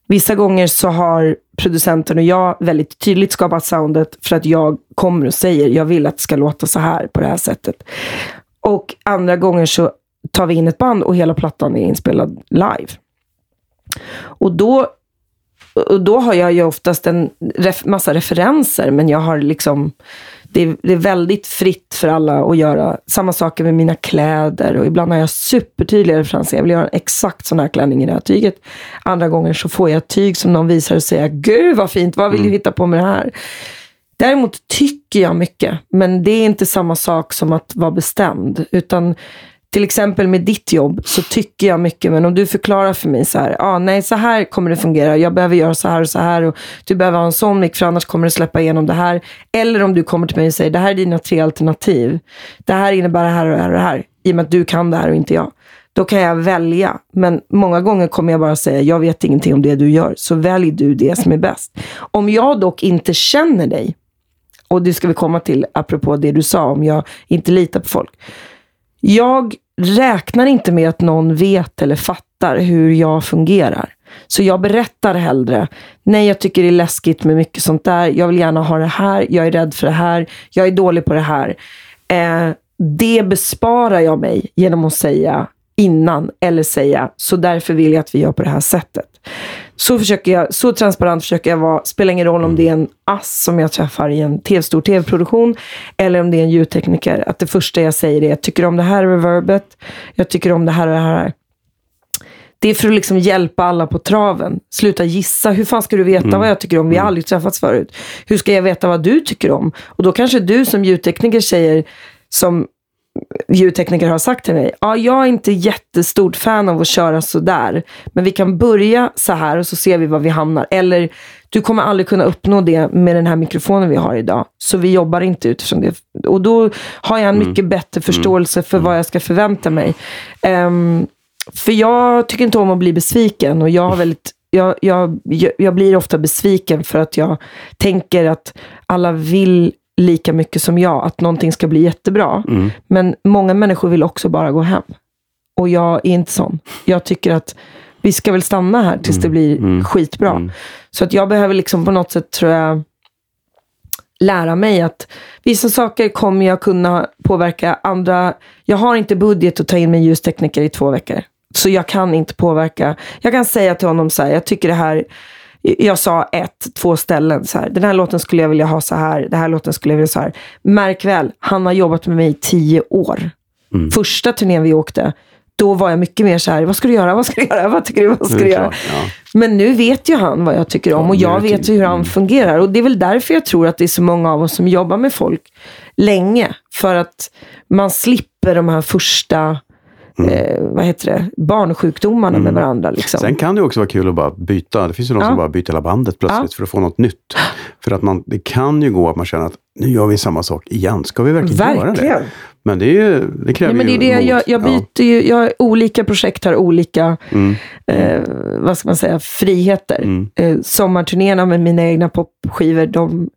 vissa gånger så har producenten och jag väldigt tydligt skapat soundet för att jag kommer och säger jag vill att det ska låta så här på det här sättet. Och andra gånger så tar vi in ett band och hela plattan är inspelad live. Och då, och då har jag ju oftast en ref, massa referenser, men jag har liksom det är, det är, väldigt fritt för alla att göra samma saker med mina kläder. Och ibland har jag supertydliga referenser. Jag vill göra exakt sån här klänning i det här tyget. Andra gånger så får jag ett tyg som någon visar och säger, gud vad fint, vad vill du mm. hitta på med det här? Däremot tycker jag mycket, men det är inte samma sak som att vara bestämd. Utan till exempel med ditt jobb så tycker jag mycket, men om du förklarar för mig så här, ah, nej så här kommer det fungera, jag behöver göra så här och så här och du behöver ha en sån mick för annars kommer det släppa igenom det här. Eller om du kommer till mig och säger, det här är dina tre alternativ. Det här innebär det här och det här och det här, i och med att du kan det här och inte jag. Då kan jag välja, men många gånger kommer jag bara säga, jag vet ingenting om det du gör, så välj du det som är bäst. Om jag dock inte känner dig, och det ska vi komma till apropå det du sa, om jag inte litar på folk. Jag räknar inte med att någon vet eller fattar hur jag fungerar. Så jag berättar hellre. Nej, jag tycker det är läskigt med mycket sånt där. Jag vill gärna ha det här. Jag är rädd för det här. Jag är dålig på det här. Eh, det besparar jag mig genom att säga innan eller säga, så därför vill jag att vi gör på det här sättet. Så, försöker jag, så transparent försöker jag vara. Spelar ingen roll om det är en ass som jag träffar i en TV, stor tv-produktion eller om det är en ljudtekniker. Att det första jag säger är, jag tycker om det här reverbet. Jag tycker om det här och det här. Det är för att liksom hjälpa alla på traven. Sluta gissa. Hur fan ska du veta mm. vad jag tycker om? Vi har mm. aldrig träffats förut. Hur ska jag veta vad du tycker om? Och då kanske du som ljudtekniker säger, som ljudtekniker har sagt till mig, ja, jag är inte jättestort fan av att köra sådär, men vi kan börja så här och så ser vi var vi hamnar. Eller, du kommer aldrig kunna uppnå det med den här mikrofonen vi har idag, så vi jobbar inte utifrån det. Och då har jag en mm. mycket bättre mm. förståelse för mm. vad jag ska förvänta mig. Um, för jag tycker inte om att bli besviken och jag har väldigt jag, jag, jag blir ofta besviken för att jag tänker att alla vill lika mycket som jag, att någonting ska bli jättebra. Mm. Men många människor vill också bara gå hem. Och jag är inte sån. Jag tycker att vi ska väl stanna här tills mm. det blir mm. skitbra. Mm. Så att jag behöver liksom på något sätt, tror jag, lära mig att vissa saker kommer jag kunna påverka. Andra, jag har inte budget att ta in min ljustekniker i två veckor. Så jag kan inte påverka. Jag kan säga till honom så här, jag tycker det här jag sa ett, två ställen. Så här, den här låten skulle jag vilja ha så här. Den här låten skulle jag vilja ha så här. Märk väl, han har jobbat med mig i tio år. Mm. Första turnén vi åkte, då var jag mycket mer så här, vad ska du göra, vad ska du göra, vad tycker du, vad ska du göra? Ja. Men nu vet ju han vad jag tycker om och jag vet hur han mm. fungerar. Och det är väl därför jag tror att det är så många av oss som jobbar med folk länge. För att man slipper de här första Mm. Eh, vad heter det, barnsjukdomarna mm. med varandra. Liksom. Sen kan det också vara kul att bara byta. Det finns ju de ja. som bara byter hela bandet plötsligt ja. för att få något nytt. För att man, det kan ju gå att man känner att nu gör vi samma sak igen. Ska vi verkligen, verkligen. göra det? Men det, är ju, det kräver ja, men det är det, jag, jag byter ju, jag har olika projekt har olika, mm. eh, vad ska man säga, friheter. Mm. Eh, sommarturnéerna med mina egna popskivor, de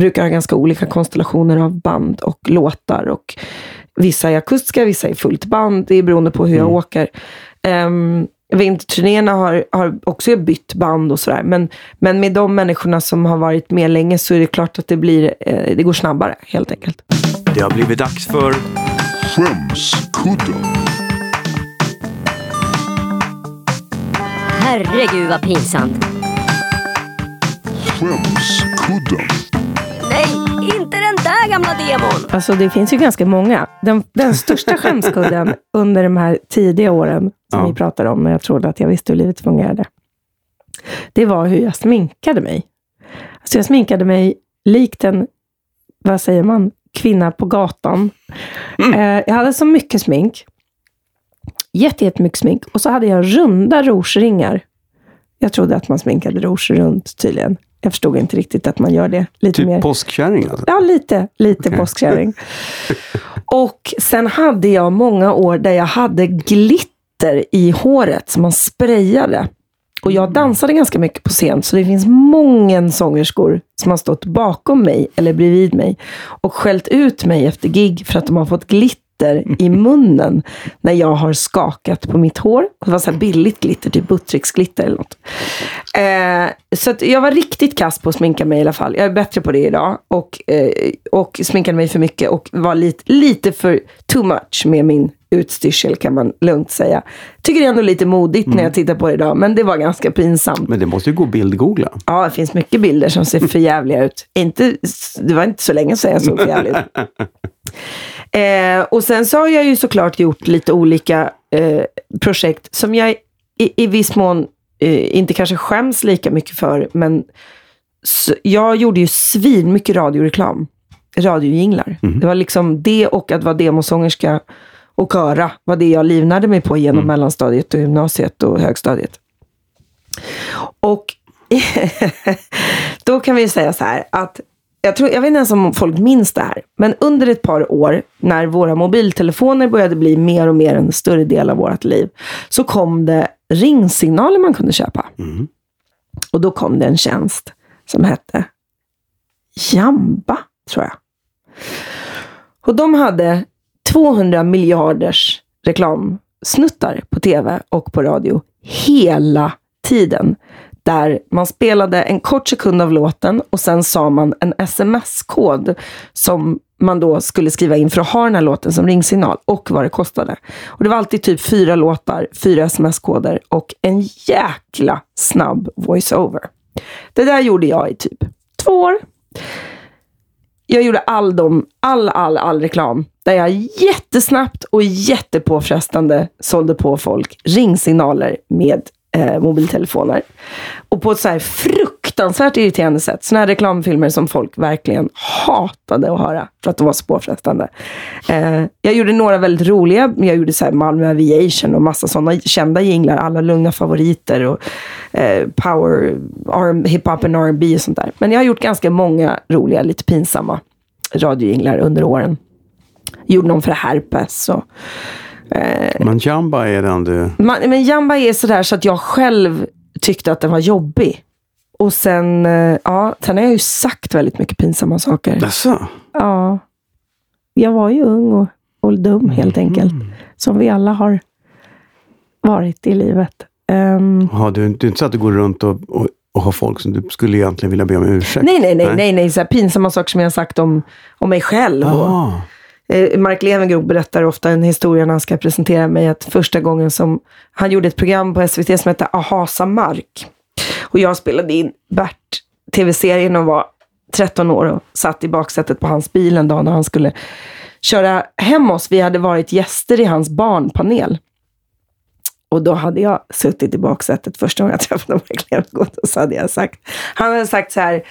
brukar ha ganska olika konstellationer av band och låtar. Och Vissa är akustiska, vissa är fullt band. Det är beroende på hur jag mm. åker. Um, Vinterturnéerna har, har också bytt band och sådär. Men, men med de människorna som har varit med länge så är det klart att det, blir, eh, det går snabbare helt enkelt. Det har blivit dags för Skämskudden. herregud vad pinsamt. Skämskudden. Nej, inte den där gamla demon. Alltså det finns ju ganska många. Den, den största [laughs] skämskudden under de här tidiga åren som Ja. vi pratar om, när jag trodde att jag visste hur livet fungerade. Det var hur jag sminkade mig. Alltså jag sminkade mig likt en, vad säger man, kvinna på gatan. Eh, jag hade så mycket smink. Jätte, jättemycket smink. Och så hade jag runda rouge-ringar. Jag trodde att man sminkade rouge runt tydligen. Jag förstod inte riktigt att man gör det lite mer. Typ påskkärring alltså. Ja, lite, lite Okej. påskkärring. [laughs] Och sen hade jag många år där jag hade glitter i håret som man sprayade. Och jag dansade ganska mycket på scen, så det finns många sångerskor som har stått bakom mig eller bredvid mig och skällt ut mig efter gig för att de har fått glitter i [laughs] munnen när jag har skakat på mitt hår. Och det var så här billigt glitter, typ Buttricks-glitter eller något. Eh, så jag var riktigt kass på att sminka mig i alla fall. Jag är bättre på det idag. Och, eh, och sminkade mig för mycket och var lite, lite för too much med min utstyrsel kan man lugnt säga. Tycker det är ändå lite modigt när jag tittar på det idag, men det var ganska pinsamt. Men det måste ju gå att bildgoogla. Ja, det finns mycket bilder som ser för jävliga ut. Inte, det var inte så länge sedan jag såg för jävlig ut. [laughs] Eh, och sen så har jag ju såklart gjort lite olika eh, projekt som jag i, i viss mån eh, inte kanske skäms lika mycket för. Men jag gjorde ju svin mycket radioreklam. Radiojinglar. Det var liksom det och att vara demosångerska och köra var det jag livnade mig på genom mellanstadiet och gymnasiet och högstadiet. Och [laughs] då kan vi säga så här att jag, tror, jag vet inte ens om folk minns det här, men under ett par år när våra mobiltelefoner började bli mer och mer en större del av vårt liv, så kom det ringsignaler man kunde köpa. Och då kom det en tjänst som hette Jamba, tror jag. Och de hade 200 miljarders reklamsnuttar på tv och på radio hela tiden. Där man spelade en kort sekund av låten och sen sa man en sms-kod som man då skulle skriva in för att ha den här låten som ringsignal och vad det kostade. Och det var alltid typ fyra låtar, fyra sms-koder och en jäkla snabb voiceover Det där gjorde jag i typ två år jag gjorde all, dem, all, all, all reklam där jag jättesnabbt och jättepåfrestande sålde på folk ringsignaler med eh, mobiltelefoner. Och på ett så här fruktansvärt irriterande sätt. Såna här reklamfilmer som folk verkligen hatade att höra för att de var så påfrestande. Eh, jag gjorde några väldigt roliga. Jag gjorde så här Malmö Aviation och massa sådana kända jinglar. Alla lugna favoriter och eh, power, arm, hiphop och R&B och sånt där. Men jag har gjort ganska många roliga, lite pinsamma radiojinglar under åren. Gjorde någon för herpes och men Jamba är den du... man, men Jamba är sådär så att jag själv tyckte att den var jobbig. Och sen, eh, ja, sen har jag ju sagt väldigt mycket pinsamma saker. Jaså? Ja. Jag var ju ung och, och dum helt enkelt. Som vi alla har varit i livet. Ehm, Ja, du, du är inte så att du går runt och, och, och har folk som du skulle egentligen vilja be om ursäkt? nej, nej, nej, nej, nej. Så här pinsamma saker som jag har sagt om, om mig själv. Och, Eh, Eh, Mark Levengroth berättar ofta en historia när han ska presentera mig att första gången som han gjorde ett program på SVT som hette Ahasa Mark. Och jag spelade in Bert, tv-serien och var 13 år och satt i baksätet på hans bil en dag när han skulle köra hem oss. Vi hade varit gäster i hans barnpanel. Och då hade jag suttit i baksätet första gången jag träffade Mark Levengood och så hade jag sagt, han hade sagt så här,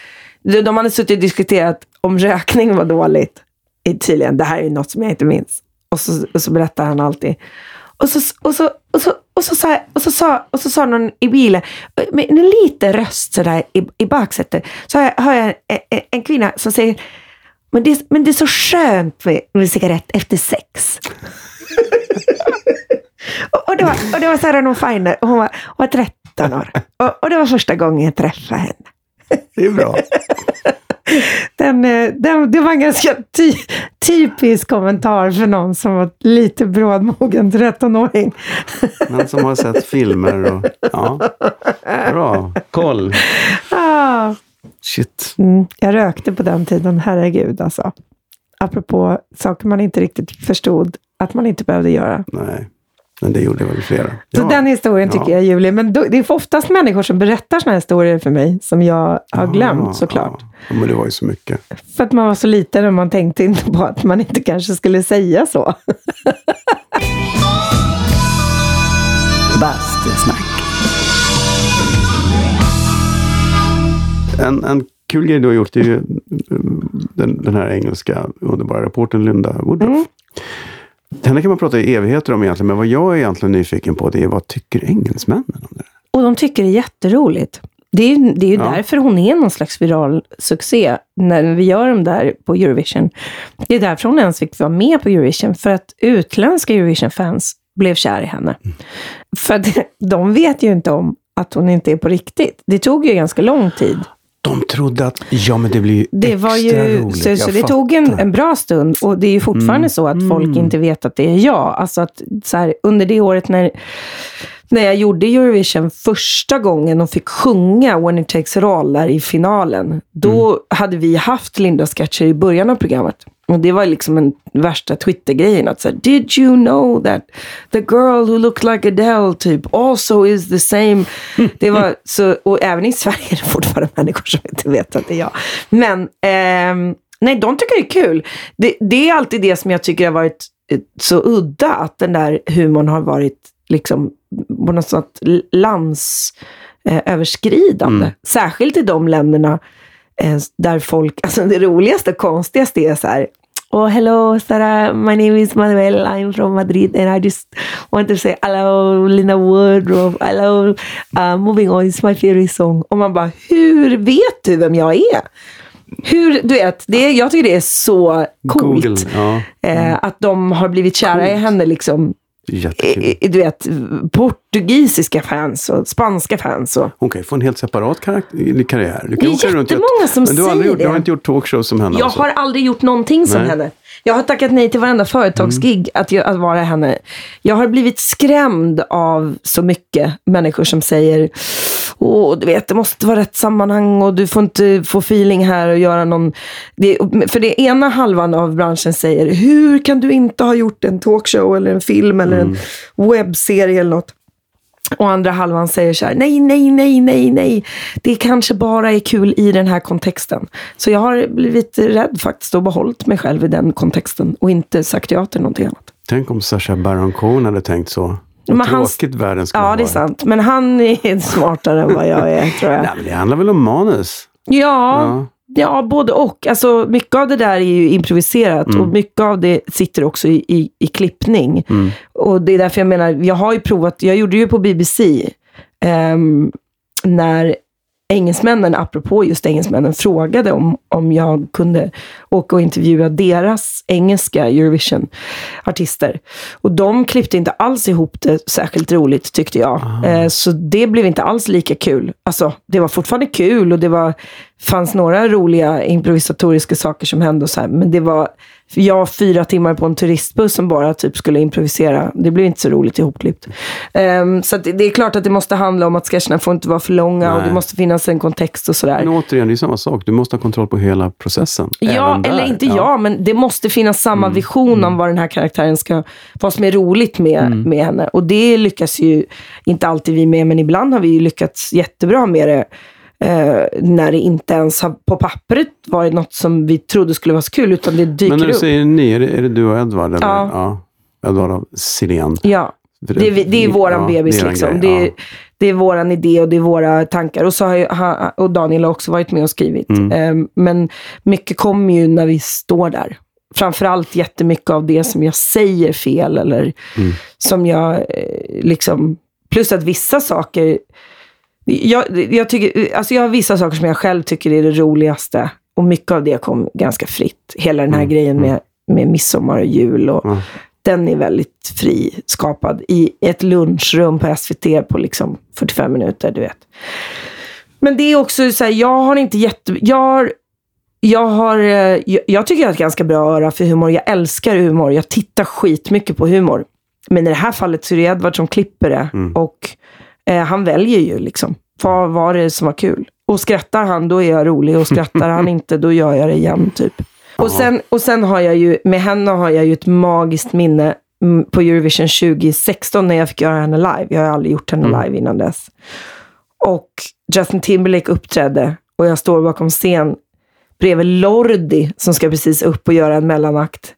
de hade suttit och diskuterat om rökning var dåligt. Tydligen, det här är ju något som jag inte minns. Och så, och så berättar han alltid. Och så, och så, och så, och så, sa, och så, sa, och så sa någon i bilen, med en liten röst sådär i, i baksätet, så hör jag, hör jag en, en, en kvinna som säger, men det, men det är så skönt med, med cigarett efter sex. [laughs] och, och, det var, och det var Sarah Dawn Finer, och hon var, hon var 13 år. Och, och det var första gången jag träffade henne. det är bra. Den, eh, den, det var en ganska ty, typisk kommentar för någon som var lite brådmogen 13-åring. Men som har sett filmer och... Ja, bra. Koll. Ah, Shit. mm, jag rökte på den tiden, herregud alltså. Apropå saker man inte riktigt förstod att man inte behövde göra. Nej. Men det gjorde väl flera. Så Ja. den historien tycker Ja. jag är ljuvlig. Men då, det är oftast människor som berättar såna här historier för mig, som jag har glömt såklart. Ja. Ja, men det var ju så mycket. För att man var så liten och man tänkte inte på att man inte kanske skulle säga så. Bastusnack. En, en kul grej du har gjort är ju mm, den, den här engelska underbara rapporten Linda Woodruff. Mm. Henne kan man prata i evigheter om egentligen, men vad jag är egentligen nyfiken på det är vad tycker engelsmännen om det? Och de tycker det är jätteroligt. Det är ju, det är ju Ja. därför hon är någon slags viral succé, när vi gör dem där på Eurovision. Det är därför hon ens fick vara med på Eurovision, för att utländska Eurovision-fans blev kär i henne. För att [laughs] de vet ju inte om att hon inte är på riktigt. Det tog ju ganska lång tid. De trodde att, ja men det blir ju Det extra var ju, roligt. så, så det tog en, en bra stund och det är ju fortfarande så att folk inte vet att det är jag. Alltså att så här, under det året när, när jag gjorde Eurovision första gången och fick sjunga When it takes it all där i finalen, då hade vi haft Linda-sketcher i början av programmet. Och det var liksom en värsta Twitter-grejen. Att så här, Did you know that the girl who looked like Adele typ also is the same. [laughs] Det var så, och även i Sverige är det fortfarande människor som inte vet att det är jag. Men ehm, nej, de tycker det är kul. Det, det är alltid det som jag tycker har varit eh, så udda. Att den där humorn har varit liksom på något sätt landsöverskridande. Mm. Särskilt i de länderna eh, där folk, [laughs] alltså det roligaste och konstigaste är så här, Oh, hello, Sarah. My name is Manuel. I'm from Madrid, and I just want to say hello, Linda Woodruff. Hello, uh, moving on is my favorite song. Och man bara, hur vet du vem jag är? Hur, du vet, det, jag tycker det är så coolt. Google, ja. Eh, att de har blivit kära i henne. Liksom, Jättekul. du vet, portugisiska fans och spanska fans. Och, Hon kan ju få en helt separat karriär. Du kan Det är jättemånga som Men du har, säger gjort, du har det. inte gjort talkshows som henne? Jag alltså. har aldrig gjort någonting som Nej. henne. Jag har tackat nej till varenda företagsgig att, jag, att vara henne. Jag har blivit skrämd av så mycket människor som säger Åh, du vet, det måste vara rätt sammanhang och du får inte få feeling här och göra någon... Det, för det ena halvan av branschen säger, hur kan du inte ha gjort en talkshow eller en film eller en webbserie eller något? Och andra halvan säger så här, nej, nej, nej, nej, nej. Det kanske bara är kul i den här kontexten. Så jag har blivit rädd faktiskt och behållit mig själv i den kontexten och inte sagt ja till någonting annat. Tänk om Sacha Baron Cohen hade tänkt så. Men tråkigt världen skulle Ja, vara. det är sant. Men han är [laughs] smartare än vad jag är, tror jag. Nej, men det handlar väl om manus? Ja, Ja. ja, både och. Alltså, mycket av det där är ju improviserat och mycket av det sitter också i, i, i klippning. Och det är därför jag menar, jag har ju provat, jag gjorde ju på BBC, ehm, när engelsmännen, apropå just engelsmännen, frågade om, om jag kunde åka och intervjua deras engelska Eurovision-artister. Och de klippte inte alls ihop det särskilt roligt, tyckte jag. Eh, så det blev inte alls lika kul. Alltså, det var fortfarande kul och det var, fanns några roliga improvisatoriska saker som hände och så här, men det var jag fyra timmar på en turistbuss som bara typ skulle improvisera. Det blev inte så roligt ihopklippt. Um, så det, är klart att det måste handla om att sketcherna får inte vara för långa och Nej. det måste finnas en kontext och sådär. Men återigen, det är samma sak. Du måste ha kontroll på hela processen. Ja, eller inte ja. men det måste finnas samma vision om vad den här karaktären ska, vad som är roligt med, med henne. Och det lyckas ju inte alltid vi med, men ibland har vi ju lyckats jättebra med det. Eh, när det inte ens har på pappret varit något som vi trodde skulle vara så kul, utan det dyker Men när du upp. säger ni, är det, är det du och Edvard? Eller? Ja. Edvard Silén. Ja, För det, är det är våran ja, bebis det är liksom. grej, Det är, ja. det är våran idé och det är våra tankar. Och, så har ha, och Daniel har också varit med och skrivit. Mm. Eh, men mycket kommer ju när vi står där. Framförallt jättemycket av det som jag säger fel eller Mm. som jag eh, liksom... Plus att vissa saker... Jag, jag, tycker, alltså jag har vissa saker som jag själv tycker är det roligaste. Och mycket av det kom ganska fritt. Hela den här Mm. grejen med, med midsommar och jul. Och, Ja. Den är väldigt friskapad i ett lunchrum på SVT på liksom 45 minuter, du vet. Men det är också så här, jag har inte jätte... Jag har, jag, har, eh, jag, jag tycker jag har ett ganska bra öra för humor. Jag älskar humor. Jag tittar skitmycket på humor. Men i det här fallet så är det Edvard som klipper det. Och eh, han väljer ju liksom. Vad var det som var kul? Och skrattar han, då är jag rolig. Och skrattar han [laughs] inte, då gör jag det igen, typ. Och sen, och sen har jag ju, med henne har jag ju ett magiskt minne. mm, på Eurovision 2016 när jag fick göra henne live. Jag har aldrig gjort henne Mm. live innan dess. Och Justin Timberlake uppträdde och jag står bakom scen bredvid Lordi som ska precis upp och göra en mellanakt.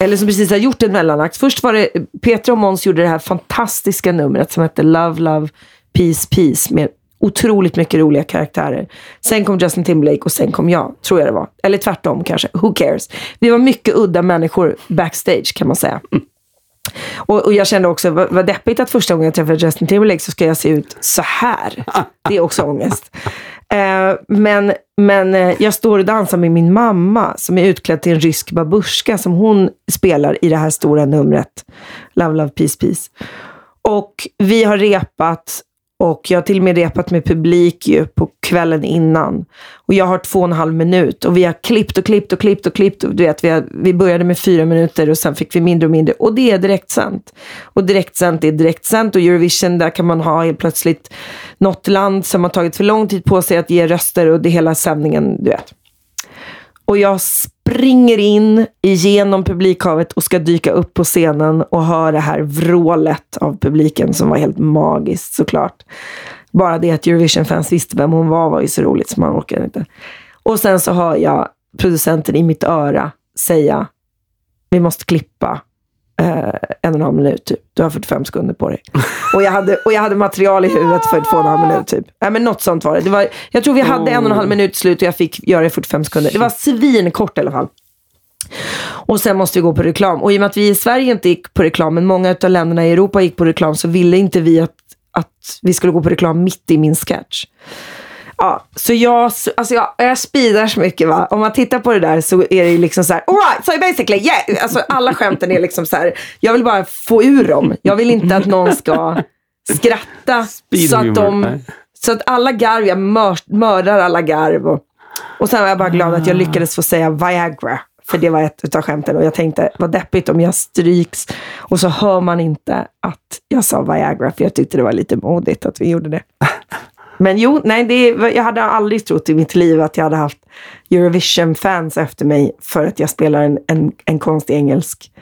Eller som precis har gjort en mellanakt. Först var det Petra och Måns gjorde det här fantastiska numret som hette Love, Love, Peace, Peace med otroligt mycket roliga karaktärer. Sen kom Justin Timberlake och sen kom jag, tror jag det var. Eller tvärtom kanske, who cares. Vi var mycket udda människor backstage kan man säga. Och, och jag kände också, vad, vad deppigt att första gången jag träffade Justin Timberlake så ska jag se ut så här. Det är också ångest. Eh, men men eh, jag står och dansar med min mamma som är utklädd till en rysk babuska som hon spelar i det här stora numret. Love, love, peace, peace. Och vi har repat och jag har till och med repat med publik ju på kvällen innan. Och jag har två och en halv minut och vi har klippt och klippt och klippt och klippt. Och du vet, vi, har, vi började med fyra minuter och sen fick vi mindre och mindre. Och det är direktsänt. Och direktsänt är direktsänt och Eurovision, där kan man ha helt plötsligt något land som har tagit för lång tid på sig att ge röster och det hela sändningen, du vet. Och jag springer in igenom publikhavet och ska dyka upp på scenen och höra det här vrålet av publiken som var helt magiskt såklart. Bara det att Eurovision-fans visste vem hon var var ju så roligt så man orkade inte. Och sen så hör jag producenten i mitt öra säga vi måste klippa en och en halv minut typ. Du har 45 sekunder på dig. Och jag hade, och jag hade material i huvudet för två och en halv minut typ. Nej men något sånt var det. det var, jag tror vi hade en och en halv minut slut och jag fick göra det i 45 sekunder. Det var svinkort i alla fall. Och sen måste vi gå på reklam. Och i och med att vi i Sverige inte gick på reklam, men många av länderna i Europa gick på reklam, så ville inte vi att, att vi skulle gå på reklam mitt i min sketch. Ja, så jag, alltså jag, jag speedar så mycket va. Om man tittar på det där så är det ju liksom så här, alright, so basically, yeah. Alltså alla skämten är liksom så här, jag vill bara få ur dem. Jag vill inte att någon ska skratta så att de, så att alla garv, jag mör, mördar alla garv. Och, och sen var jag bara glad att jag lyckades få säga Viagra. För det var ett utav skämten och jag tänkte, vad deppigt om jag stryks och så hör man inte att jag sa Viagra, för jag tyckte det var lite modigt att vi gjorde det. [laughs] Men jo, nej, det, jag hade aldrig trott i mitt liv att jag hade haft Eurovision-fans efter mig för att jag spelar en, en, en konstig engelsk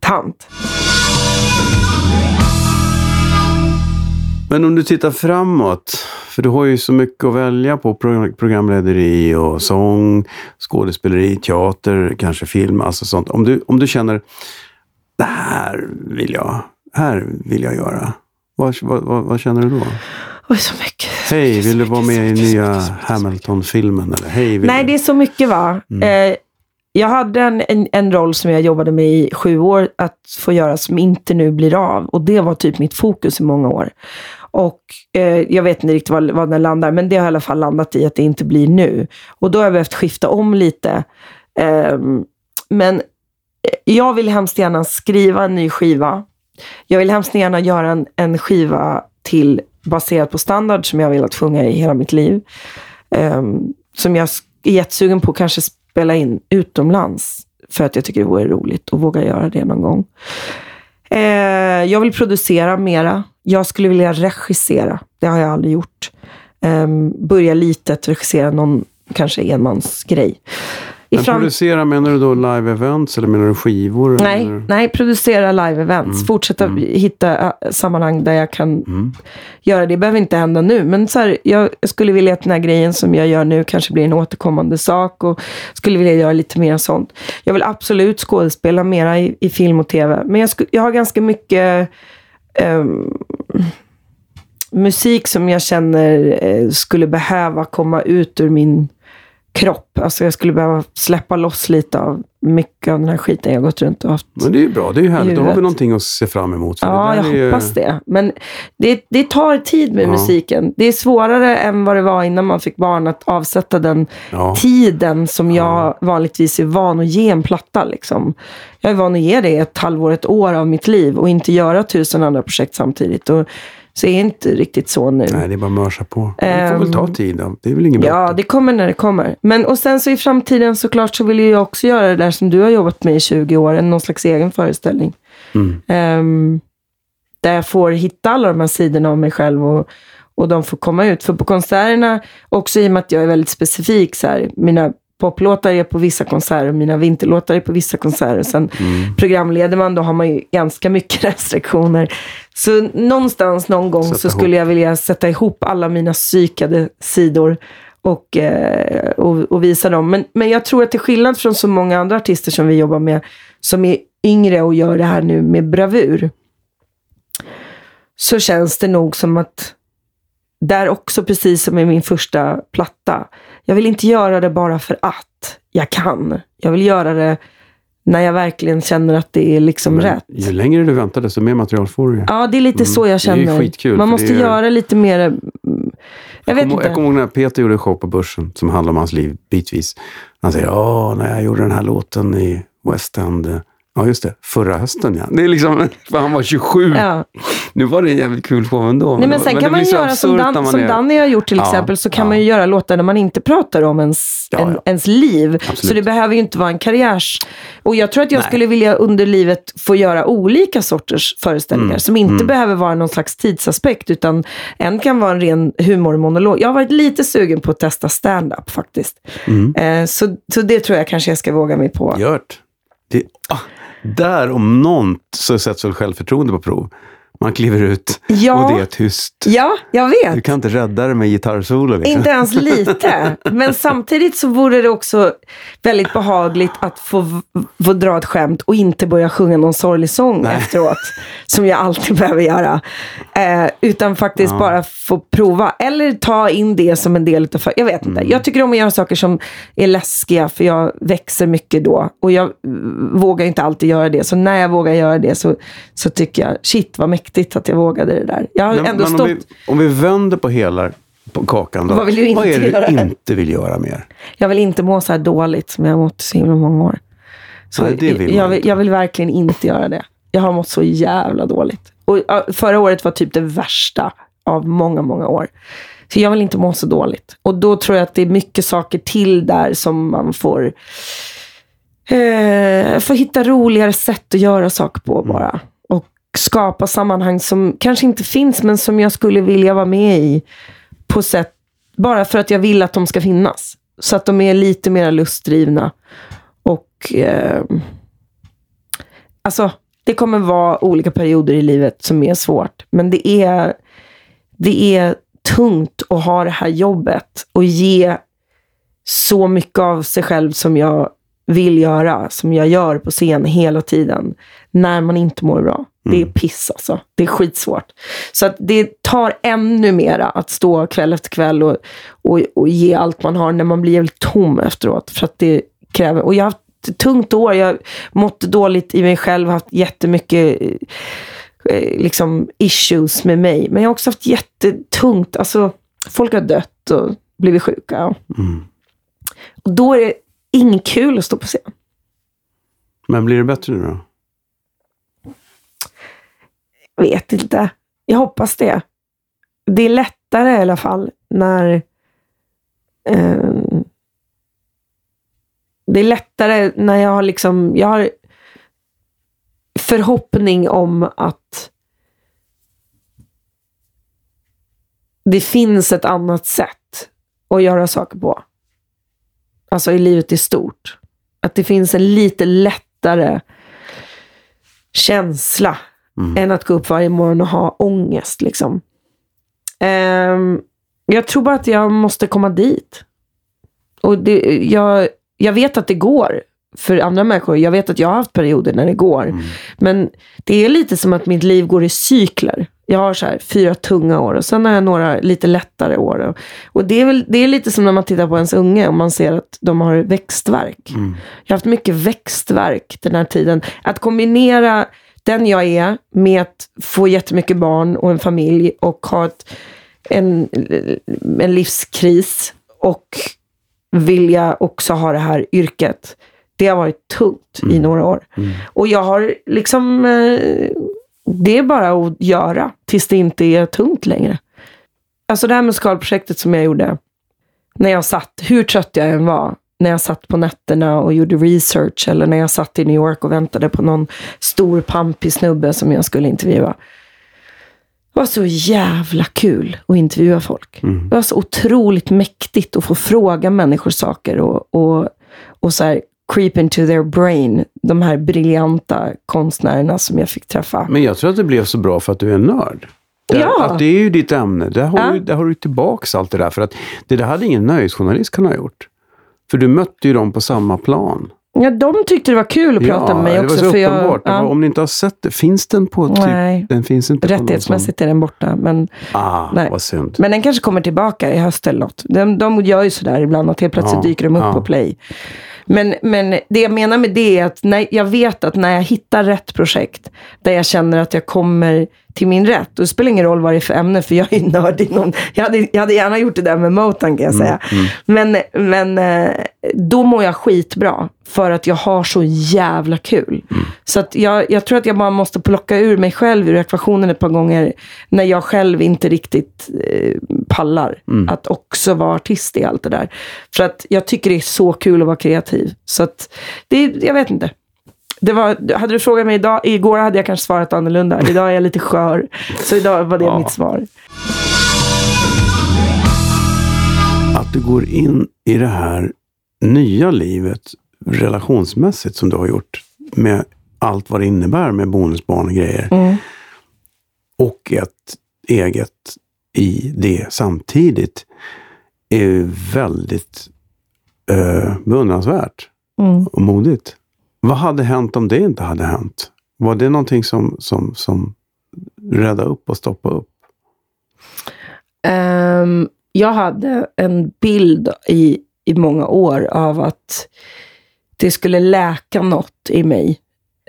tant. Men om du tittar framåt, för du har ju så mycket att välja på. Programlederi och sång, skådespeleri, teater, kanske film, alltså sånt. Om du, om du känner, det här vill jag, här vill jag göra. Vad, vad, vad, vad känner du då? Oj, så mycket. Hej, vill du vara med i nya Hamilton-filmen? Vill Nej, det är så mycket va. Eh, jag hade en, en, en roll som jag jobbade med i sju år att få göra som inte nu blir av. Och det var typ mitt fokus i många år. Och eh, jag vet inte riktigt vad, vad den landar, men det har i alla fall landat i att det inte blir nu. Och då har jag behövt skifta om lite. Ehm, men jag vill hemskt gärna skriva en ny skiva. Jag vill hemskt gärna göra en, en skiva till baserat på standard som jag har velat sjunga i hela mitt liv. Um, som jag är jättesugen på att kanske spela in utomlands. För att jag tycker det vore roligt att våga göra det någon gång. Eh, jag vill producera mera. Jag skulle vilja regissera. Det har jag aldrig gjort. Ehm, börja litet, regissera någon kanske enmansgrej. Men fram- producera, menar du då live-events eller menar du skivor? Nej, eller? nej, producera live-events. Fortsätta hitta äh, sammanhang där jag kan göra det. Det behöver inte hända nu, men så här, jag skulle vilja att den här grejen som jag gör nu kanske blir en återkommande sak och skulle vilja göra lite mer sånt. Jag vill absolut skådespela mera i, i film och tv, men jag, jag har ganska mycket ehm, musik som jag känner eh, skulle behöva komma ut ur min kropp. Alltså jag skulle behöva släppa loss lite av mycket av den här skiten jag gått runt och haft. Men det är ju bra, det är ju härligt. Då har vi någonting att se fram emot. Ja, jag ju- hoppas det. Men det, det tar tid med Ja. musiken. Det är svårare än vad det var innan man fick barn att avsätta den Ja. tiden som jag vanligtvis är van att ge en platta. Liksom. Jag är van att ge det ett halvår, ett år av mitt liv och inte göra tusen andra projekt samtidigt. Och så är det inte riktigt så nu. Nej, det är bara att mörsa på. Det får väl ta tid. då. Det är väl ingen Ja, bråttom. det kommer när det kommer. Men och sen så i framtiden såklart så vill jag också göra det där som du har jobbat med i 20 år, någon slags egen föreställning. Mm. Ehm, där jag får hitta alla de här sidorna av mig själv och, och de får komma ut. För på konserterna, också i och med att jag är väldigt specifik, så här, mina poplåtar är på vissa konserter, mina vinterlåtar är på vissa konserter. Sen Mm. programleder man, då har man ju ganska mycket [laughs] restriktioner. Så någonstans någon gång Sätta så ihop. skulle jag vilja sätta ihop alla mina psykade sidor och, eh, och, och visa dem. Men, men jag tror att till skillnad från så många andra artister som vi jobbar med, som är yngre och gör det här nu med bravur, så känns det nog som att där också, precis som i min första platta, jag vill inte göra det bara för att jag kan. Jag vill göra det när jag verkligen känner att det är liksom Men rätt. Ju längre du väntar, desto mer material får du ju. Ja, det är lite så jag Mm. Det är känner. skitkul, Man måste är- göra lite mer... mm, Jag vet kommer- inte. jag kommer ihåg när Peter gjorde en show på Börsen som handlade om hans liv bitvis. Han säger, ja, när jag gjorde den här låten i West End. Ja, just det. Förra hösten, ja. Det är liksom, [laughs] för han var 27. Ja. Nu var det en jävligt kul show ändå. Nej, men sen det kan man göra som, Dan, man som Danny har gjort till Ja, exempel, så kan ja. man ju göra låtar där man inte pratar om ens, en, ens liv. Absolut. Så det behöver ju inte vara en karriärs... Och jag tror att jag Nej. skulle vilja under livet få göra olika sorters föreställningar Mm, som inte behöver vara någon slags tidsaspekt, utan en kan vara en ren humormonolog. Jag har varit lite sugen på att testa stand-up faktiskt. Mm. Eh, så, så det tror jag kanske jag ska våga mig på. Gjort. Det, ah, där om något så sätts väl självförtroende på prov. Man kliver ut Ja. och det är tyst. Ja, jag vet. Du kan inte rädda det med gitarrsolo. Liksom. Inte ens lite. Men samtidigt så vore det också väldigt behagligt att få, få dra ett skämt och inte börja sjunga någon sorglig sång Nej. efteråt. Som jag alltid behöver göra. Eh, utan faktiskt Ja. bara få prova. Eller ta in det som en del av... Jag vet inte. Mm. Jag tycker om att göra saker som är läskiga för jag växer mycket då. Och jag mm, vågar inte alltid göra det. Så när jag vågar göra det så, så tycker jag, shit vad mäktigt att jag vågade det där. Jag har Men, ändå men stått... om, vi, om vi vänder på hela på kakan då. Vad vill du inte Vad är det göra? du inte vill göra mer? Jag vill inte må så här dåligt som jag har mått så himla många år. Så Nej, det vill jag, vill, jag vill verkligen inte göra det. Jag har mått så jävla dåligt. Och förra året var typ det värsta av många, många år. Så jag vill inte må så dåligt. Och då tror jag att det är mycket saker till där som man får, eh, får hitta roligare sätt att göra saker på Mm. bara. Skapa sammanhang som kanske inte finns, men som jag skulle vilja vara med i på sätt, bara för att jag vill att de ska finnas. Så att de är lite mer lustdrivna. Och eh, alltså, det kommer vara olika perioder i livet som är svårt. Men det är, det är tungt att ha det här jobbet och ge så mycket av sig själv som jag vill göra, som jag gör på scen hela tiden, när man inte mår bra. Det är piss alltså. Det är skitsvårt. Så att det tar ännu mera att stå kväll efter kväll och, och, och ge allt man har när man blir jävligt tom efteråt. För att det kräver, och jag har haft ett tungt år. Jag har mått dåligt i mig själv, haft jättemycket eh, liksom issues med mig. Men jag har också haft jättetungt, alltså folk har dött och blivit sjuka. Mm. Och då är det inget kul att stå på scen. Men blir det bättre nu då? Jag vet inte. Jag hoppas det. Det är lättare i alla fall när... Eh, det är lättare när jag har liksom... Jag har förhoppning om att det finns ett annat sätt att göra saker på. Alltså i livet i stort. Att det finns en lite lättare känsla Mm. än att gå upp varje morgon och ha ångest. Liksom. Ehm, jag tror bara att jag måste komma dit. Och det, jag, jag vet att det går för andra människor. Jag vet att jag har haft perioder när det går. Mm. Men det är lite som att mitt liv går i cykler. Jag har så här fyra tunga år och sen har jag några lite lättare år. Och, och det, är väl, det är lite som när man tittar på ens unge och man ser att de har växtverk. Mm. Jag har haft mycket växtverk den här tiden. Att kombinera den jag är med att få jättemycket barn och en familj och ha ett, en, en livskris och vilja också ha det här yrket. Det har varit tungt i några år. Och jag har liksom, eh, det är bara att göra tills det inte är tungt längre. Alltså det här musikalprojektet som jag gjorde, när jag satt, hur trött jag än var, när jag satt på nätterna och gjorde research eller när jag satt i New York och väntade på någon stor pampig snubbe som jag skulle intervjua. Det var så jävla kul att intervjua folk. Det var så otroligt mäktigt att få fråga människor saker och, och och så här creep into their brain. De här briljanta konstnärerna som jag fick träffa. Men jag tror att det blev så bra för att du är en nörd. Det, Ja. Att det är ju ditt ämne. Där har, Ja. du, där har du tillbaks allt det där. För att det där hade ingen nöjesjournalist kunnat ha gjort. För du mötte ju dem på samma plan. Ja, de tyckte det var kul att prata med mig det också. var så för jag, uppenbart. Det ja, om ni inte har sett det, finns den på typ... Nej. Den finns inte rättighetsmässigt är den borta. Men, ah, Nej. vad synd. men den kanske kommer tillbaka i höst eller något. De, de gör ju sådär ibland att helt plötsligt Ja, dyker de upp ja. på play. Men, men det jag menar med det är att när, jag vet att när jag hittar rätt projekt där jag känner att jag kommer till min rätt. Och det spelar ingen roll vad det är för ämne, för jag är nörd inom... Jag hade, jag hade gärna gjort det där med Motown kan jag säga. Men, men eh, då mår jag skitbra. För att jag har så jävla kul. Så att jag, jag tror att jag bara måste plocka ur mig själv ur ekvationen ett par gånger. När jag själv inte riktigt eh, pallar. Att också vara artist i allt det där. För att jag tycker det är så kul att vara kreativ. Så att, det, jag vet inte. Det var, hade du frågat mig idag, igår hade jag kanske svarat annorlunda. Idag är jag lite skör. Så idag var det Ja. mitt svar. Att du går in i det här nya livet relationsmässigt som du har gjort. Med allt vad det innebär med bonusbarn och grejer. Mm. Och ett eget i det samtidigt. Är väldigt eh, beundransvärt Mm. och modigt. Vad hade hänt om det inte hade hänt? Var det någonting som, som, som räddade upp och stoppade upp? Um, jag hade en bild i, i många år av att det skulle läka något i mig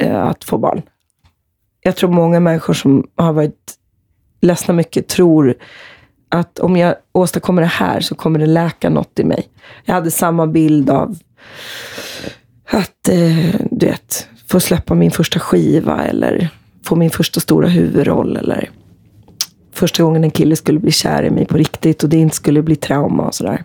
uh, att få barn. Jag tror många människor som har varit ledsna mycket tror att om jag åstadkommer det här så kommer det läka något i mig. Jag hade samma bild av att, eh, du vet, få släppa min första skiva eller få min första stora huvudroll eller första gången en kille skulle bli kär i mig på riktigt och det inte skulle bli trauma och sådär.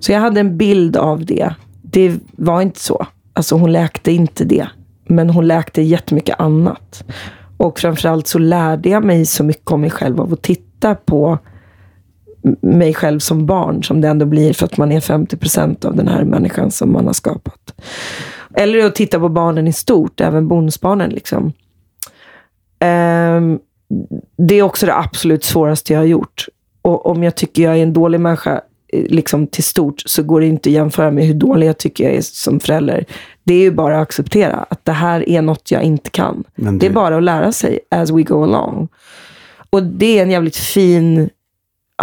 Så jag hade en bild av det. Det var inte så. Alltså hon läkte inte det. Men hon läkte jättemycket annat. Och framförallt så lärde jag mig så mycket om mig själv av att titta på mig själv som barn, som det ändå blir för att man är 50% av den här människan som man har skapat. Eller att titta på barnen i stort, även bonusbarnen. Liksom. Ehm, det är också det absolut svåraste jag har gjort. Och om jag tycker jag är en dålig människa eh, liksom till stort så går det inte att jämföra med hur dålig jag tycker jag är som förälder. Det är ju bara att acceptera att det här är något jag inte kan. Men Det är du- bara att lära sig as we go along. Och det är en jävligt fin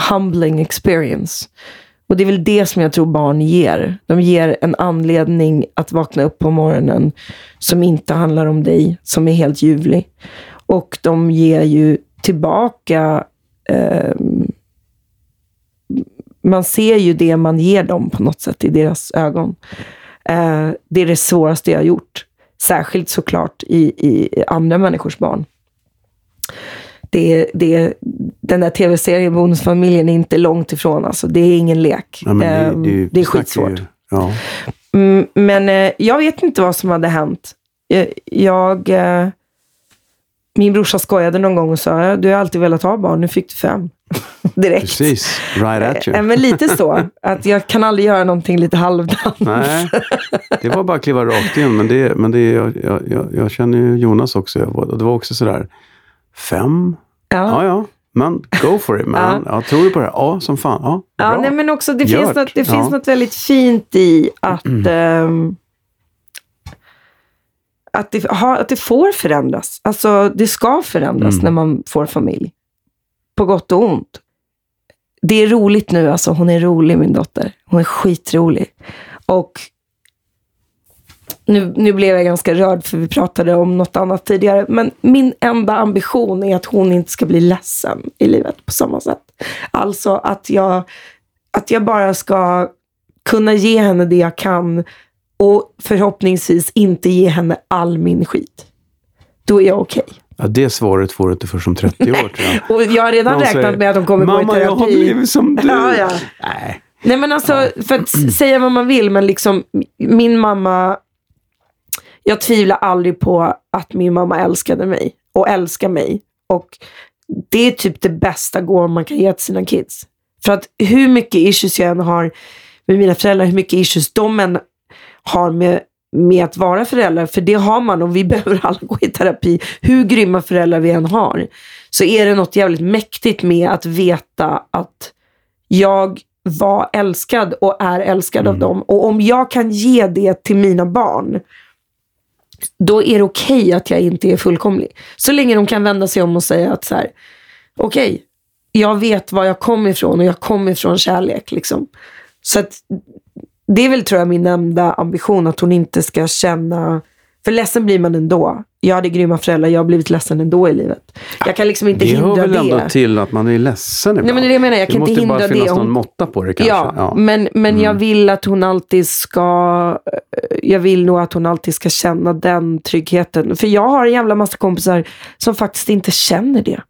humbling experience. Och det är väl det som jag tror barn ger. De ger en anledning att vakna upp på morgonen som inte handlar om dig, som är helt ljuvlig. Och de ger ju tillbaka Eh, man ser ju det man ger dem på något sätt i deras ögon. Eh, det är det svåraste jag har gjort. Särskilt såklart i, i andra människors barn. Det, det, den där tv-serien Bonusfamiljen är inte långt ifrån. Alltså. Det är ingen lek. Ja, men Ehm, ju- det är skitsvårt. Ju, ja. Mm, men eh, jag vet inte vad som hade hänt. Eh, jag... Eh, min brorsa skojade någon gång och sa, "Ja, du har alltid velat ha barn, nu fick du fem. [laughs] Direkt. Precis. Right at you. Men lite så. Att jag kan aldrig göra någonting lite halvdant. Nej, det var bara att kliva rakt in. Men, det, men det, jag, jag, jag, jag känner ju Jonas också. Jag det var också sådär, fem? Ja, Ja. ja. Men go for it man. [laughs] Ja. tror du på det? Ja, som fan. Ja, Ja, bra. nej, men också det, Gört. finns något, det Ja. finns något väldigt fint i att, ehm, att, det, ha, att det får förändras. Alltså, det ska förändras Mm. när man får familj. På gott och ont. Det är roligt nu. Alltså, hon är rolig, min dotter. Hon är skitrolig. Och nu, nu blev jag ganska rörd för vi pratade om något annat tidigare. Men min enda ambition är att hon inte ska bli ledsen i livet på samma sätt. Alltså att jag, att jag bara ska kunna ge henne det jag kan och förhoppningsvis inte ge henne all min skit. Då är jag okej. Ja, det svaret får du inte för som 30 år tror jag. [laughs] Och jag har redan Någon räknat säger, med att de kommer gå i Mamma, jag har terapi. blivit som [laughs] du. Ja, ja. Nej. Nej men alltså, för att säga vad man vill, men liksom min mamma, jag tvivlar aldrig på att min mamma älskade mig och älskar mig. Och det är typ det bästa gåvan man kan ge till sina kids. För att hur mycket issues jag än har med mina föräldrar, hur mycket issues de än har med, med att vara föräldrar, för det har man och vi [laughs] behöver alla gå i terapi. Hur grymma föräldrar vi än har, så är det något jävligt mäktigt med att veta att jag var älskad och är älskad av dem. Och om jag kan ge det till mina barn, då är det okej att jag inte är fullkomlig. Så länge de kan vända sig om och säga att så här, okej, jag vet var jag kommer ifrån och jag kommer ifrån kärlek. Liksom. Så att, det är väl tror jag min enda ambition, att hon inte ska känna, för ledsen blir man ändå. Jag hade grymma föräldrar, jag har blivit ledsen ändå i livet. Jag kan liksom inte Det hör hindra väl det. ändå till att man är ledsen ibland. Nej, men det det jag menar, jag kan det inte måste bara finnas det. någon Hon- måtta på det kanske. Ja, men, men jag vill att hon alltid ska... Jag vill nog att hon alltid ska känna den tryggheten. För jag har en jävla massa kompisar som faktiskt inte känner det.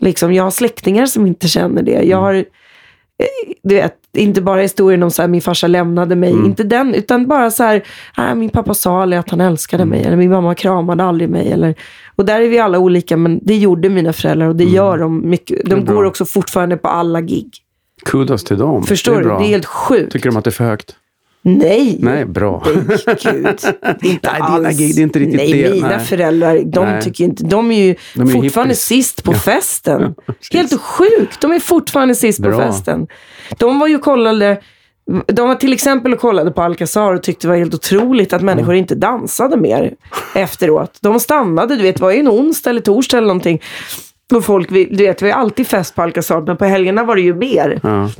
Liksom, jag har släktingar som inte känner det. Jag har, eh, du vet, inte bara historien om så här, min farsa lämnade mig, inte den, utan bara så här, "Nej, min pappa sa aldrig att han älskade mig, eller min mamma kramade aldrig mig. Eller, och där är vi alla olika, men det gjorde mina föräldrar och det gör de mycket. De går också fortfarande på alla gig. Kudos till dem. Förstår det du? Det är helt sjukt. Tycker de att det är för högt? Nej. Nej, bra. Nej, Gud. [laughs] Inte Nej, dina alls. gig, det är inte riktigt Nej, det. mina Nej. föräldrar, de Nej. tycker inte, de är ju De är fortfarande hippies. sist på festen. [laughs] precis. Helt sjukt, de är fortfarande sist på Bra. festen. De var ju kollade, de var till exempel och kollade på Alcazar och tyckte det var helt otroligt att människor inte dansade mer efteråt. De stannade, du vet, det var ju en onsdag eller torsdag eller någonting. Och folk, du vet, vi har alltid fest på Alcazar, men på helgerna var det ju mer. Ja.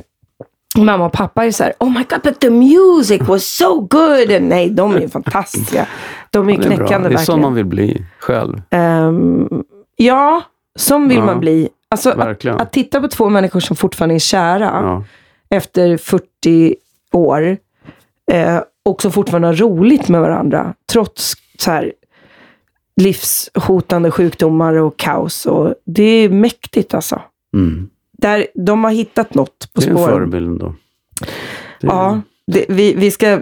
Mamma och pappa är så här, oh my god, but the music was so good. Nej, de är ju fantastiska. De är bra. knäckande Det är så verkligen. man vill bli själv. Ehm, ja, som vill Ja, man bli. Alltså, att, verkligen. att titta på två människor som fortfarande är kära Ja. efter 40 år eh, och som fortfarande har roligt med varandra, trots så här, livshotande sjukdomar och kaos. Och det är mäktigt alltså. Mm. Där, de har hittat något på Det är en spåren. förebild ändå. Är- Ja, det, vi, vi ska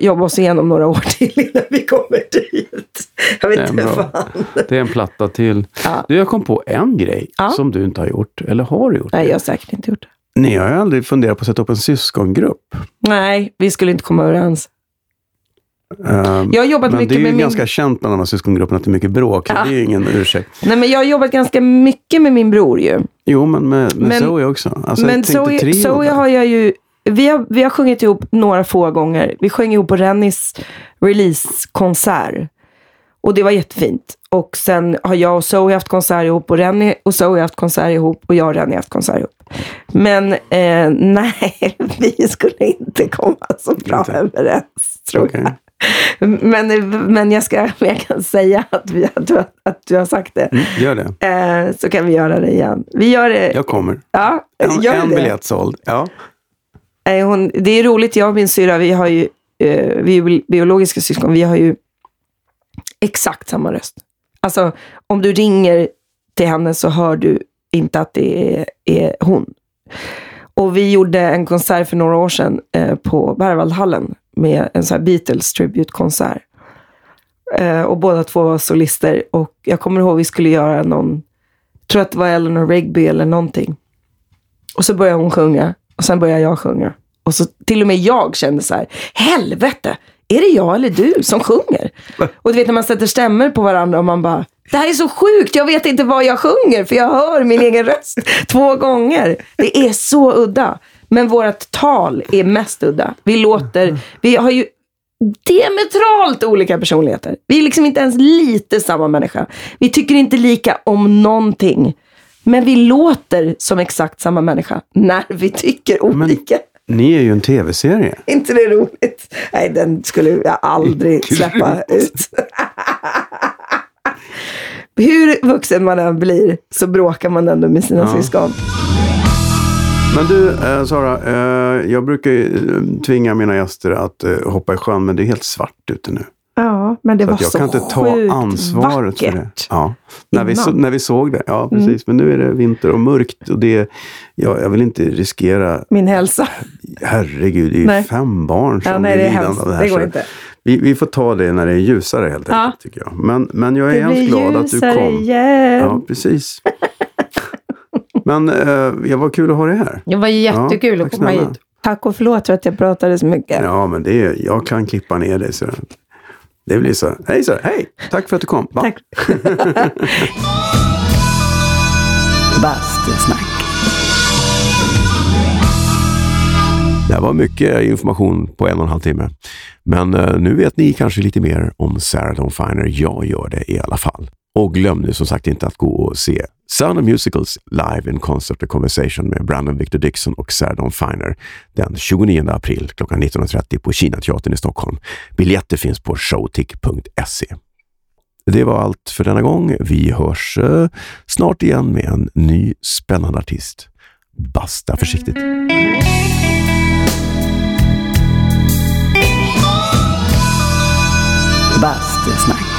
jobba oss igenom några år till innan vi kommer dit. Jag vet Det är inte fan. Det är en platta till. Ja. Du, jag kom på en grej Ja. som du inte har gjort. Eller har du gjort? Nej, jag har säkert inte gjort det. Ni har ju aldrig funderat på att sätta upp en syskongrupp. Nej, vi skulle inte komma överens. Ehm, Jag har jobbat men mycket det är ju med min... ganska känt bland de här syskongrupperna att det är mycket bråk. Ja. Det är ju ingen ursäkt. Nej, men jag har jobbat ganska mycket med min bror ju. Jo, men med, med Men- Zoe också. Alltså, men Zoe, Zoe har jag ju... Vi har, vi har sjungit ihop några få gånger. Vi sjöng ihop på Rennys releasekonsert. Och det var jättefint. Och sen har jag och Zoe haft konsert ihop och Renny och Zoe haft konsert ihop och jag och Renny haft konsert ihop. Men eh, [laughs] nej, vi skulle inte komma så bra Inte. överens tror Okej. jag. Men, men jag, ska, [laughs] jag kan säga att, vi, att, du, har- att du har sagt det. Mm, gör det. Eh, så kan vi göra det igen. Vi gör det. Jag kommer. Ja, En, gör en det. biljett såld. Ja. Nej, hon, det är roligt, jag och min syra, vi har ju, eh, vi är biologiska syskon, vi har ju exakt samma röst. Alltså, om du ringer till henne så hör du inte att det är, är hon. Och vi gjorde en konsert för några år sedan eh, på Berwaldhallen med en så här Beatles tributekonsert. Eh, och båda två var solister och jag kommer ihåg vi skulle göra någon, tror att det var Eleanor Rigby eller någonting. Och så började hon sjunga och sen började jag sjunga. Och så till och med jag kände så här, helvete, är det jag eller du som sjunger? Och du vet när man sätter stämmer på varandra och man bara, det här är så sjukt, jag vet inte vad jag sjunger för jag hör min egen röst två gånger. Det är så udda. Men vårt tal är mest udda. Vi låter, vi har ju diametralt olika personligheter. Vi är liksom inte ens lite samma människa. Vi tycker inte lika om någonting. Men vi låter som exakt samma människa när vi tycker olika. Ni är ju en tv-serie. [laughs] inte det roligt? Nej, den skulle jag aldrig släppa ut. [laughs] Hur vuxen man än blir så bråkar man ändå med sina Ja. syskon. Men du, eh, Sara, eh, jag brukar eh, tvinga mina gäster att hoppa i sjön, men det är helt svart ute nu. Ja, men det Så var jag så kan inte ta ansvaret för det. Ja. När, vi, när vi såg det, ja precis. Men nu är det vinter och mörkt. Och det, ja, jag vill inte riskera, Min hälsa. herregud, det är ju Nej. fem barn som Ja, nej, blir det lidande av det här. Det går inte. Vi, vi får ta det när det är ljusare helt Ja. enkelt, tycker jag. Men, men jag är Det hemskt blir glad att du ljusare kom. igen. Ja, precis. Men eh, ja, vad kul att ha dig här. Det var jättekul Ja, att komma hit. Tack och förlåt för att jag pratade så mycket. Ja, men det är, jag kan klippa ner det. Så det blir så. Hej så, hej! Tack för att du kom. Va? Tack. [laughs] Bastusnack. Det var mycket information på en och en halv timme. Men eh, nu vet ni kanske lite mer om Sarah Dawn Finer. Jag gör det i alla fall. Och glöm nu som sagt inte att gå och se Sound of Musicals live in concert and conversation med Brandon Victor Dixon och Sarah Dawn Finer den 29 april klockan 19.30 på Kinateatern i Stockholm. Biljetter finns på showtick.se. Det var allt för denna gång. Vi hörs eh, snart igen med en ny spännande artist. Basta försiktigt! Bastusnack.